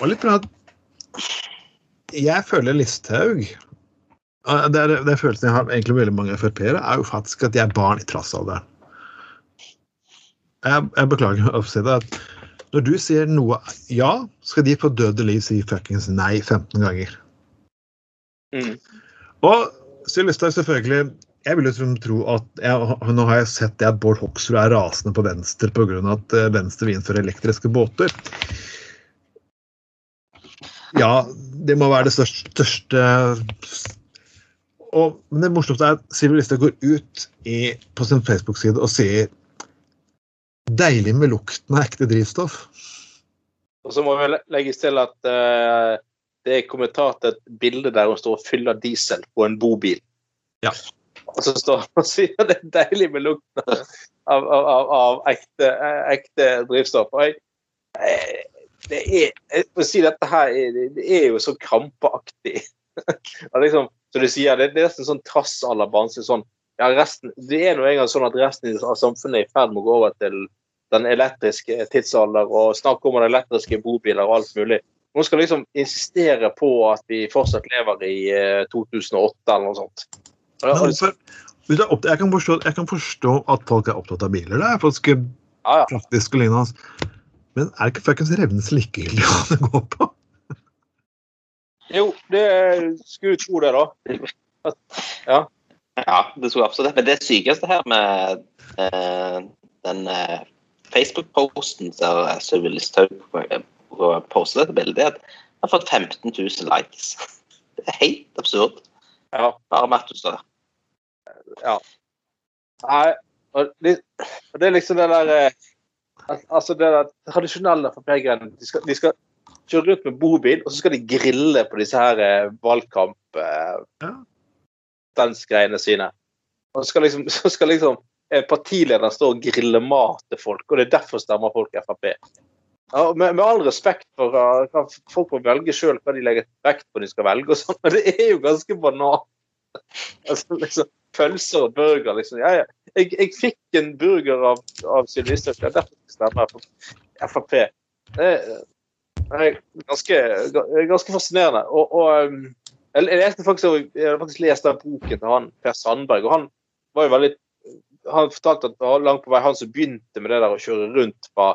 og litt bra jeg føler Listhaug det, er, det er følelsen jeg har egentlig veldig mange Frp-ere, er jo faktisk at de er barn i trassalderen. Jeg, jeg beklager å si det. at når du sier noe ja, skal de på døde liv si fuckings nei 15 ganger. Mm. Og Sylvi Listhaug, selvfølgelig Jeg vil jo tro- tro at jeg, Nå har jeg sett det at Bård Hoksrud er rasende på Venstre pga. at eh, Venstre vil innføre elektriske båter. Ja, det må være det største, største og, Men det morsomste er at Sylvi Listhaug går ut i, på sin Facebook-side og sier Deilig med lukten av ekte drivstoff. Og så må vi legges til at uh, det er kommentar til et bilde der hun står og fyller diesel på en bobil. Ja. Og så står hun og sier det er deilig med lukten av, av, av, av ekte, eh, ekte drivstoff. Og jeg, eh, det er, jeg må si dette her er, det er jo så krampeaktig. Liksom, så du sier, det, det er nesten sånn trass à la Bamse. sånn ja, resten, Det er nå engang sånn at resten av samfunnet er i ferd med å gå over til den elektriske tidsalder og snakke om den elektriske bobiler og alt mulig. Noen skal liksom insistere på at vi fortsatt lever i eh, 2008 eller noe sånt. Jeg, kan forstå, jeg kan forstå at folk er opptatt av biler. Det er faktisk ja, ja. praktisk og lignende. Men er det ikke fuckings Revnes likegyldig hva det går på? Jo, det skulle du tro det, da. Ja, det skulle absolutt. Men det sykeste her med eh, den eh, Facebook-posten der Sylvi Listhaug postet dette bildet, er at han har fått 15 000 likes. Det er helt absurd. Ja. Bare med at du står Nei, og det, og det er liksom det der eh, Altså det der tradisjonelle Frp-greiene. De, skal- de skal kjøre rundt med bobil, og så skal de grille på disse her eh, valgkamp... Eh, Ja. greiene sine. Og så skal liksom, så skal liksom eh, partilederen stå og grille mat til folk, og det er derfor stemmer folk Frp. Ja, med, med all respekt for uh, folk må velge sjøl hva de legger vekt på de skal velge, og sånn, men det er jo ganske banalt. Altså, liksom, pølser og burger, liksom. Ja, ja. Jeg, jeg fikk en burger av, av Sylvi Listhaug, ja, er derfor jeg stemmer på Frp. Det er, ganske, ganske fascinerende. Og, og um, jeg jeg leste faktisk, jeg har faktisk lest den boken til han Per Sandberg, og han var jo veldig han fortalte at det var langt på vei han som begynte med det der å kjøre rundt fra,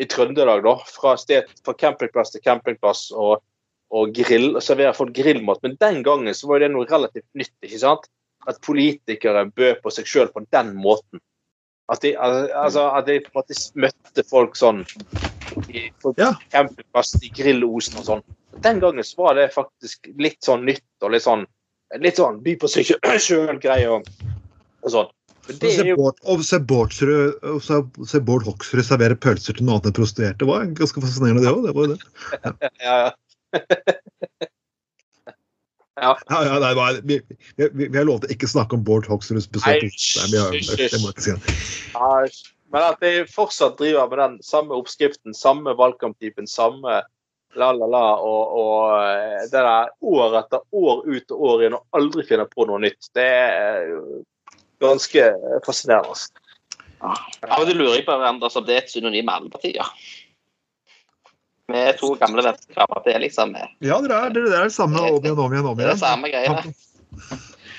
i Trøndelag, da, fra, sted, fra campingplass til campingplass og, og grill, og servere folk grillmat. Men den gangen så var jo det noe relativt nytt. ikke sant? At politikere bød på seg sjøl på den måten. At de, al- altså, at de på en måte møtte folk sånn i, Ja. campingplass i grillosen og sånn. Den gangen så var det faktisk litt sånn nytt og litt sånn litt sånn by på seg sjøl-greie og, og sånn. Det er jo og se Bård, Bård Hoksrud servere pølser til noen andre prostituerte. Det var ganske fascinerende, det òg. Det var jo det. ja, ja. Ja, ja, nei, nei, vi, vi, vi, har lovet å ikke snakke om Bård Hoksruds besøk. Ja, men at de fortsatt driver med den samme oppskriften, samme valgkamptypen, samme la-la-la, og, og eh, det der år etter år ut og år inn og aldri finner på noe nytt, det er ganske fascinerende. Ja, og du lurer jeg på om det er et synonym med alle partier. Vi er to gamle venstrekrabber. Det er liksom eh, Ja, dere er, dere er det samme om igjen, om igjen, om det er igjen. samme greiene.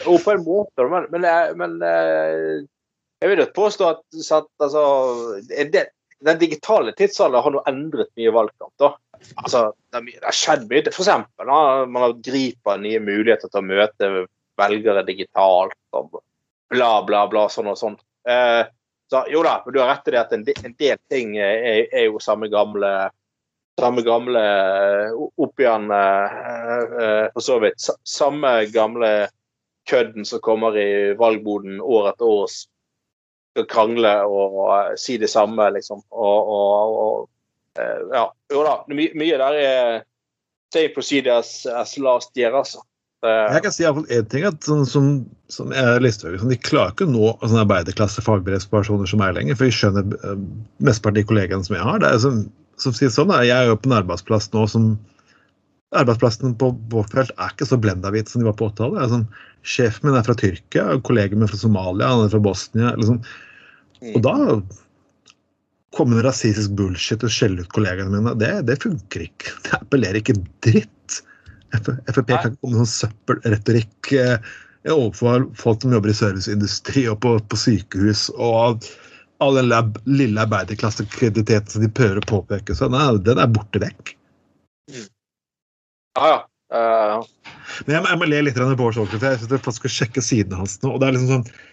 Jo, på en måte, men, men, eh, men eh, jeg vil jo påstå at, at altså, det, den digitale tidsalderen har nå endret mye valgkamp. da. Altså, det, har skjedd mye. For eksempel, da, man har griper nye muligheter til å møte velgere digitalt og bla, bla, bla, sånn og sånn. Eh, så jo da, men du har rett i det at en del ting er, er jo samme gamle samme gamle eh, opp igjen eh, eh, For så vidt. Samme gamle kødden som kommer i valgboden år etter år skal krangle og si det samme, liksom. Og, og, og ja. Jo da, my, mye der er same procedures as, as last year, altså. Jeg kan si i hvert fall én ting, at sånn som, som er listehøyere, sånn, de klarer ikke å nå sånne arbeiderklasse fagbrevspersoner som meg lenger. For jeg skjønner mesteparten av de kollegaene som jeg har. det er som, som sier sånn, Jeg er jo på en arbeidsplass nå som Arbeidsplassen på vårt felt er ikke så blendahvit som de var på 80-tallet. Sånn, sjefen min er fra Tyrkia, kollegaen min er fra Somalia, han er fra Bosnia. Liksom. Og da kommer det rasistisk bullshit og skjelle ut kollegaene mine, det, det funker ikke. Det appellerer ikke dritt. Frp kan ikke komme med sånn søppelretorikk eh, overfor folk som jobber i serviceindustri og på, på sykehus, og all den lab, lille arbeiderklassekrediteten som de prøver å påpeke. Så nei, den er borte vekk. ja, ja. uh. Men jeg, jeg må le litt av Bård for jeg synes jeg skal sjekke sidene hans nå. og det er liksom sånn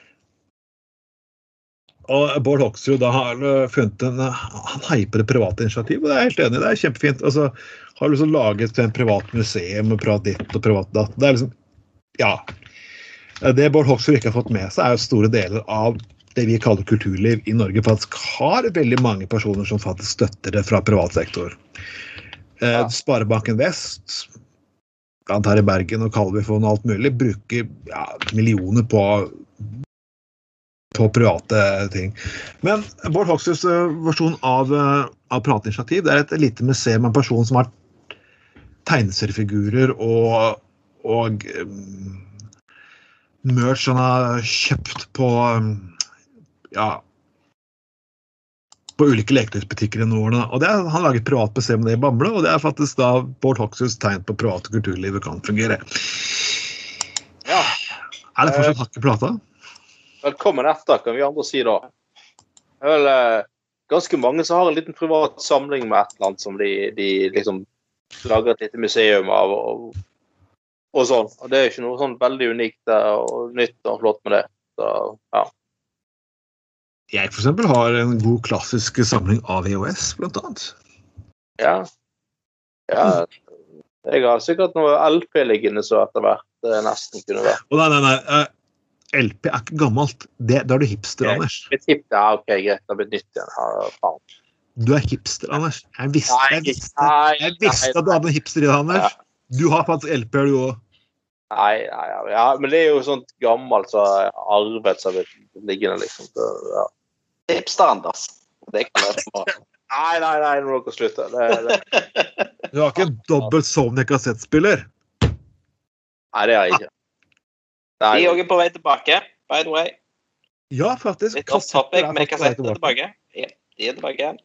og Bård Hoksrud da har funnet en, han hyper det private initiativet, og det er jeg helt enig i. Det er kjempefint. Altså, har liksom laget en privat museum og privat ditt og privat datt. Det er liksom Ja. Det Bård Hoksrud ikke har fått med seg, er jo store deler av det vi kaller kulturliv i Norge faktisk har veldig mange personer som faktisk støtter det fra privat sektor. Eh, Ja. Sparebanken Vest, blant her i Bergen og Kalvifon og alt mulig, bruker ja, millioner på, på private ting. Men Bård Hoksruds eh, versjon av, eh, av Prateinitiativ det er et lite museum av en person som har tegneseriefigurer og, og merch han har kjøpt på um, ja, på ulike leketøysbutikker gjennom årene. Og det er, Han lager et privat museum med det i Bamble, og det er faktisk da Bård Hoksruds tegn på private kulturlivet kan fungere. ja. Er det fortsatt hakk i plata? Velkommen etter, kan vi andre si da. Det er vel eh, ganske mange som har en liten privat samling med et eller annet som de, de liksom lager et lite museum av. Og, og sånn. Og Det er ikke noe sånn veldig unikt eh, og nytt og flott med det. Så, ja. Jeg eksempel har en god klassisk samling av EOS, blant annet. ja. ja. Jeg har sikkert noe LP liggende så etter hvert det nesten kunne vært. oh, nei, nei, nei. eh, LP er ikke gammelt. Det, da er du hipster, okay. Anders. Hip, ja, OK, greit. Det blir det nytt igjen. Ja, faen. Du er hipster, Anders. Jeg visste, jeg visste, jeg visste at du hadde en hipster i deg, Anders. Du har faktisk LP-er, du òg. Nei, nei, ja, men det er jo sånt gammelt så arvet som blitt liggende, liksom. Så, ja. Hipster, Anders. Det kan være få. Nei, nei, nei, nå må dere slutte. Det, det, Du har ikke en dobbelt Sony kassettspiller? nei, det har jeg ikke. Nei, De er også på vei tilbake, by the way. Ja, faktisk. Litt off topic er med faktisk kassetter tilbake. Ja, de er tilbake igjen.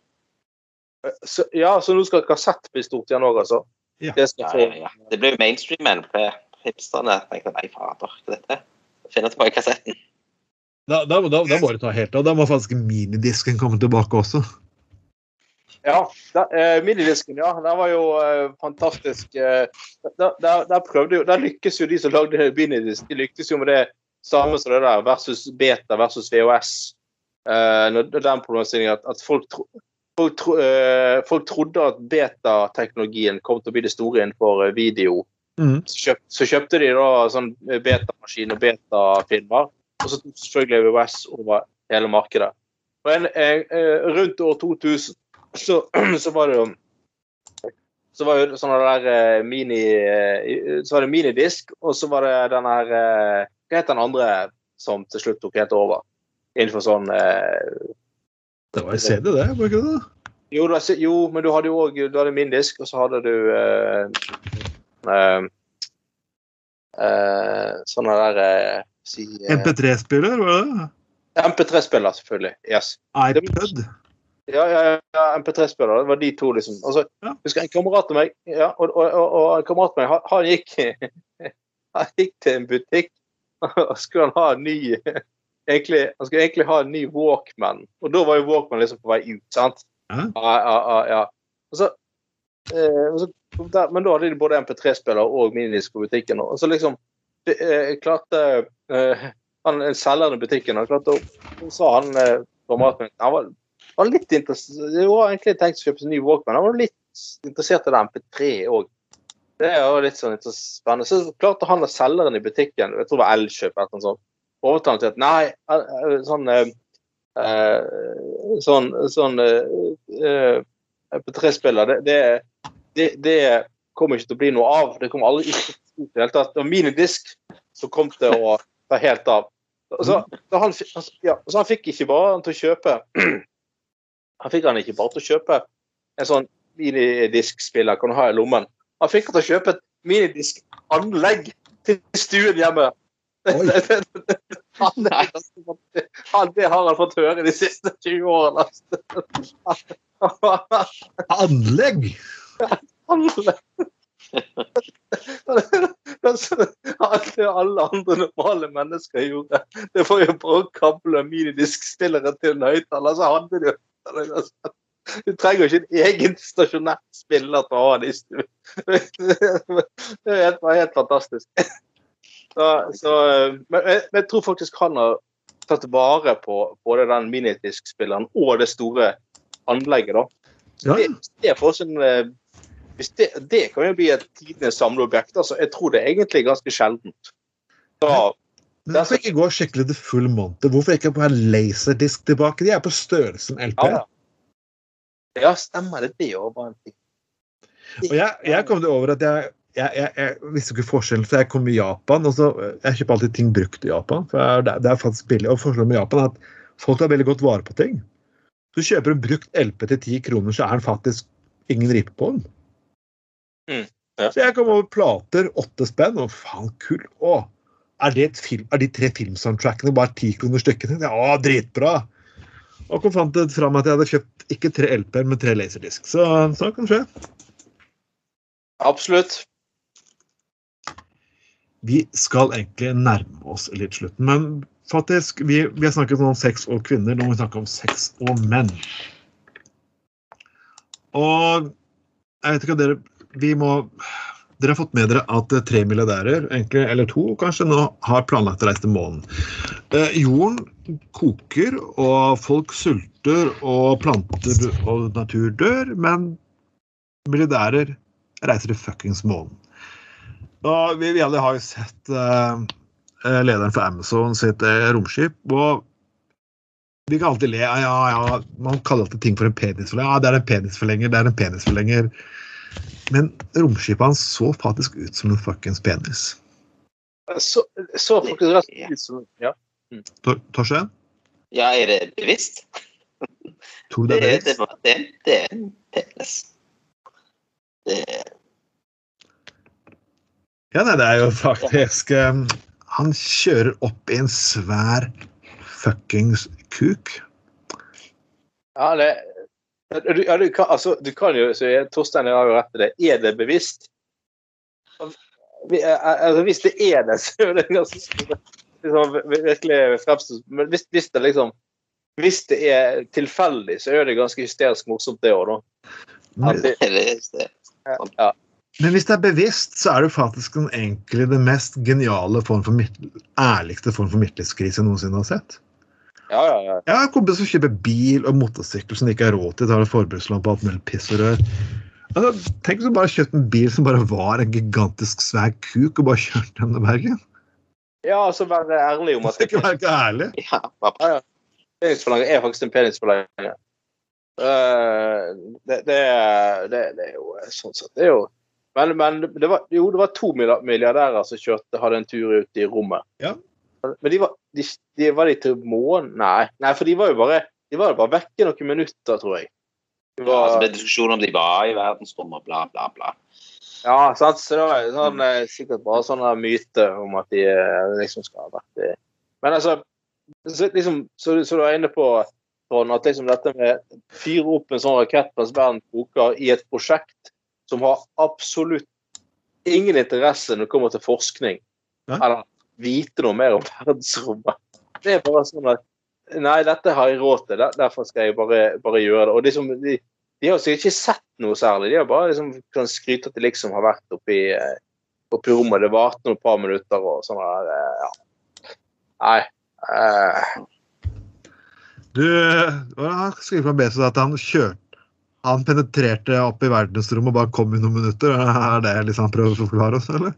så, ja, så nå skal kassett bli stort igjen òg, altså? Ja. Det skal Ja, ja, ja. Det blir jo mainstream-NP. Hipsterne tenkte nei, fader, hva er dette? Finne tilbake kassetten. Da, da, da, da må du ta helt av. Da må faktisk minidisken komme tilbake også. Ja, eh, minidisken, ja. Den var jo eh, fantastisk. Eh, der, prøvde jo Der lykkes jo de som lagde minidisk. De lyktes jo med det samme som det der versus beta versus VHS. Eh, når, når den problemstillingen at, at folk, tro, folk, tro, eh, folk trodde at betateknologien kom til å bli det store innenfor eh, video. Mm. Så, kjøpt, så kjøpte de da sånn betamaskin og betafilmer. Og så selvfølgelig VHS over hele markedet. Og en, eh, eh, rundt år 2000 så, så var det jo så var det sånn der eh, mini eh, Så var det minidisk, og så var det den her Hva het den andre som til slutt tok helt over? Innenfor sånn eh, Det var jo CD, det. var ikke det? jo, du, har- jo, men du hadde jo òg Du hadde minidisk, og så hadde du eh, eh, Sånne der si, eh, MP3-spiller, var det det? MP3-spiller, selvfølgelig. Yes. iPod. Ja, ja, ja MP3-spiller. Det var de to, liksom. Altså, Ja. husker En kamerat av meg ja, og, og, og, og en kamerat av meg, han, han gikk Han gikk til en butikk og skulle han ha en ny egentlig, Han skulle egentlig ha en ny Walkman, og da var jo Walkman liksom på vei ut, sant? Ja. Ja, ja. Og så, eh, og så der, Men da hadde de både MP3-spiller og minidisk på butikken. Og så liksom det, eh, klarte eh, han selgeren i butikken han klarte å, sa han eh, kameraten min han var, var litt interessert Det var egentlig tenkt å kjøpe en ny Walkman. Han var litt interessert i den MP3 òg. Det er jo litt sånn spennende. Så klarte han og selgeren i butikken, jeg tror det var Elkjøp eller noe sånt, overtale til at nei, eh, eh, sånn eh, eh, sånn, sånn eh, MP3-spiller, det, det, det, kommer ikke til å bli noe av. Det kommer aldri ikke i det hele tatt. Og minidisk som kom til å ta helt av. Så, han, altså, ja, så han fikk ikke bare han til å kjøpe Han fikk han ikke bare til å kjøpe en sånn minidiskspiller kan du ha i lommen. Han fikk han til å kjøpe et minidiskanlegg til stuen hjemme. Ganske- han, det har han fått høre de siste 20 årene. Anlegg? Anlegg! Det alle andre normale mennesker gjorde, det var jo bare å kable minidiskspillere til en høyttaler, så hadde de jo Du trenger ikke en egen stasjonær spiller til å ha det. Det helt, var helt fantastisk. Så, så, men jeg, tror faktisk han har tatt vare på både den minidiskspilleren og det store anlegget. da. Så Det, det er for oss en eh, det, det kan jo bli et tidenes samleobjekt. Altså, jeg tror det er egentlig ganske sjeldent. Da, Men hvorfor ikke gå skikkelig til full monte? Hvorfor ikke på en laserdisk tilbake? De er på størrelse med LP. ja, ja, stemmer det. Det òg var en ting. Og jeg, jeg kom det over at jeg, jeg, jeg, visste ikke forskjellen, for jeg kom i Japan. og så Jeg kjøper alltid ting brukt i Japan, for det er, det er faktisk billig. Og forskjellen med Japan er at folk tar veldig godt vare på ting. Så kjøper du en brukt LP til 10 kroner, så er den faktisk ingen ripe på den. Mm, ja. Så jeg kom over plater, åtte spenn, og faen, kult Å, er, film, er de tre filmsoundtrackene bare ti kroner stykket? Ja, å, dritbra! Og kom fant det fram at jeg hadde kjøpt ikke tre LP-er, men tre laserdisk. Så så kan skje. Absolutt. Vi skal egentlig nærme oss litt slutten, men faktisk, vi, vi har snakket om sex og kvinner, nå må vi snakke om sex og menn. Og jeg vet ikke hva dere Vi må Dere har fått med dere at tre milliardærer, egentlig, eller to kanskje, nå har planlagt å reise til månen. Eh, jorden koker, og folk sulter, og planter og natur dør, men milliardærer reiser til fuckings månen. Og vi, vi alle har jo sett eh, eh, lederen for Amazon sitt eh, romskip. og vi kan alltid le. Ja, ja, Man kaller alltid ting for en penisforlenger. Ja, det er en penisforlenger, det er en penisforlenger. Men romskipet hans så faktisk ut som en fuckings penis. Så, så faktisk ut som ja. Tor- Torstein? Ja, er det bevisst? Tok du Det, det det, var- det, det er en penis. Det, Ja, nei, det er jo faktisk eh, Han kjører opp i en svær fuckings kuk. Ja, det, du, ja, du, kan, altså, du kan jo så jeg- Torstein har jo rett i det. Er det bevisst? Eh, Altså, hvis det er det, så er det ganske liksom, virkelig fremstått. Men hvis, hvis det liksom hvis det er tilfeldig, så er det ganske hysterisk morsomt, det òg, da. Men, det, det, det, ja. men hvis det er bevisst, så er det faktisk den, egentlig det mest geniale form for midt, ærligste form for midtlivskrise jeg noensinne har sett. Ja, ja, ja. Jeg har kompiser som kjøper bil og motorsykkel som de ikke har råd til. Tar forbrukslån på alt mulig piss og rør. Altså, tenk om du bare kjøpte en bil som bare var en gigantisk svær kuk, og bare kjørte gjennom Bergen. ja altså være ærlig om Det at skal ikke være ærlig. ja, ja. Penisforlanger er faktisk en penisforlanger. Uh, det, det, det, det er jo sånn sett Det er jo Men, men det var, jo, det var to milliardærer som kjørte, hadde en tur ut i rommet. Ja. Men de var de, de, var de til månen? Nei. Nei, for de var jo bare de var jo bare vekke noen minutter, tror jeg. De ja, altså, var, det ble diskusjon om de var i verdensrommet bla, bla, bla. ja, sant? Så det var sånn, mm. sikkert bare sånn myte om at de eh, liksom skal ha vært i Men altså så, liksom, så, så du er inne på sånn at liksom dette med fyre opp en sånn rakett mens verden koker i et prosjekt som har absolutt ingen interesse når det kommer til forskning, Ja. eller vite noe mer om verdensrommet. Det er bare sånn at Nei, dette har jeg råd til, derfor skal jeg bare, bare gjøre det. Og liksom, de, de har sikkert ikke sett noe særlig. De har bare liksom, kan skryte at de liksom har vært oppi, eh, oppi rommet. Det varte noen par minutter og sånn der. eh, Ja. Nei. eh, Du han skriver på Bezos at han kjørte Han penetrerte opp i verdensrommet og bare kom i noen minutter. Er det liksom han prøver å forklare oss, eller?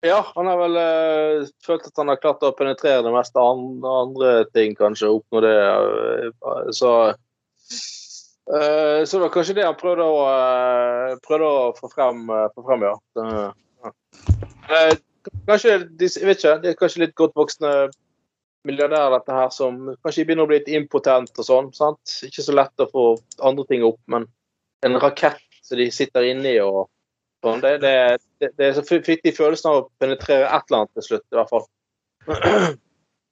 Ja, han har vel uh, følt at han har klart å penetrere det meste andre, andre ting, kanskje. Oppnå det. eh, så uh, Så det var kanskje det han prøvde å, uh, prøvde å få frem, få frem ja. Kanskje, jeg vet ikke, det er kanskje litt godt voksne milliardærer, dette her, som kanskje begynner å bli litt impotent og sånn. sant? Ikke så lett å få andre ting opp, men en rakett som de sitter inni og sånn, det, det, det, det er så f- fikk de følelsen av å penetrere et eller annet til slutt, i hvert fall.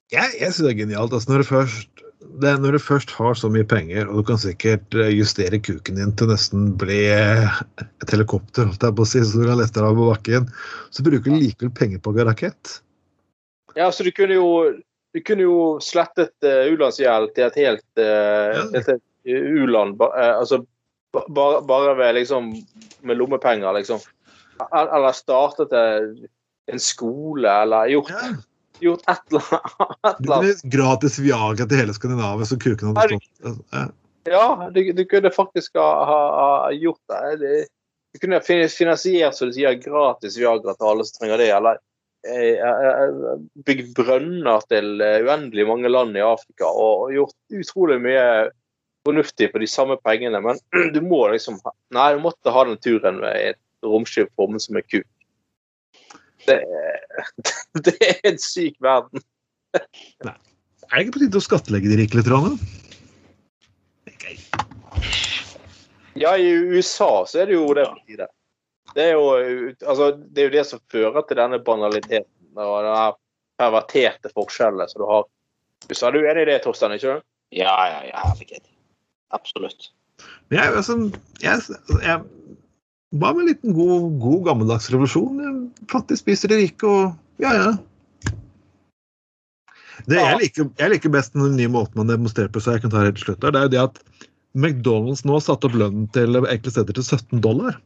Jeg, jeg syns det er genialt. Altså, når, du først, det, når du først har så mye penger, og du kan sikkert eh, justere kuken din til nesten bli eh, et helikopter, holdt jeg på å si, så du kan lette deg av på bakken, så bruker du likevel penger på rakett. Ja, så du kunne jo, du kunne jo slettet uh, u-landsgjeld til et helt, uh, Ja. helt, u-land. Eh, altså bare, bare ved liksom Med lommepenger, liksom. Eller startet eh, en skole, eller gjort, Ja. gjort et eller annet. Et Du kunne gratis Viagra til hele Skandinavia, så kuken hadde stått ja. Ja, du, du kunne faktisk ha, ha, ha gjort det. Du kunne fin- finansiert så du sier, gratis Viagra til alle som trenger det. Eller eh, eh, bygd brønner til eh, uendelig mange land i Afrika og gjort utrolig mye fornuftig for de samme pengene. Men du må liksom ha Nei, du måtte ha den turen med et romskip formet som en kuk. Det, det er en syk verden. Nei. Er det ikke på tide å skattlegge de rike litt? Rane? Ja, i USA så er det jo det på tide. Det er jo, altså, det er jo det som fører til denne banaliteten og den perverterte forskjellen som du har. Du sa du er enig i det, Torstein? ikke sant? Ja, ja, ja. herregud. Absolutt. Men Jeg, altså, jeg, jeg, hva med en liten god, god gammeldags revolusjon? Fattig spiser de rike, og ja, ja. Det jeg liker, jeg liker best den nye måten man demonstrerer på, så jeg kan ta helt slutt, det er jo det at McDonald's nå satte opp lønnen til enkle steder til 17 dollar.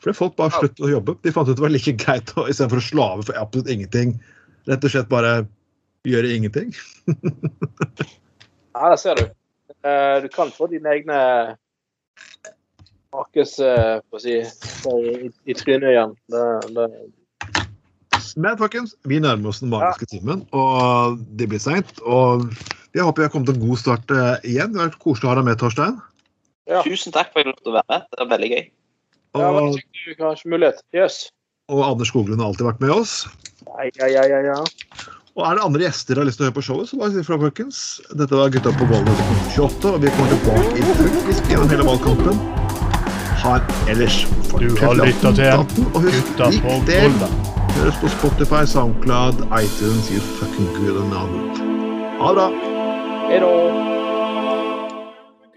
Fordi folk bare Ja. sluttet å jobbe. De fant ut det var like greit å, istedenfor å slave for absolutt ingenting, rett og slett bare gjøre ingenting. Ja, der ser du. Eh, Du kan få dine egne Markus, eh, for å si, i, i trynet igjen. Det, det, Men folkens, vi nærmer oss den magiske timen, og det blir seint. Og jeg håper vi har kommet til en god start eh, igjen. Det har vært koselig å ha deg med, Torstein. Ja. Tusen takk for at jeg fikk lov til å være med. Det var veldig gøy. ja, men Og, du har ikke mulighet. Yes. og Anders Skoglund har alltid vært med oss. Ja, ja, ja, ja. Og er det andre gjester som har lyst til å høre på showet, så bare si ifra, folkens. Dette var Gutta på golvet 28, og vi kommer tilbake i full gjennom hele valgkampen. Har ellers Du har lytta til datten, og husk, Gutta på det. Høres på Spotify, SoundCloud, iTunes, you fucking good and all. Ha det bra. Hei.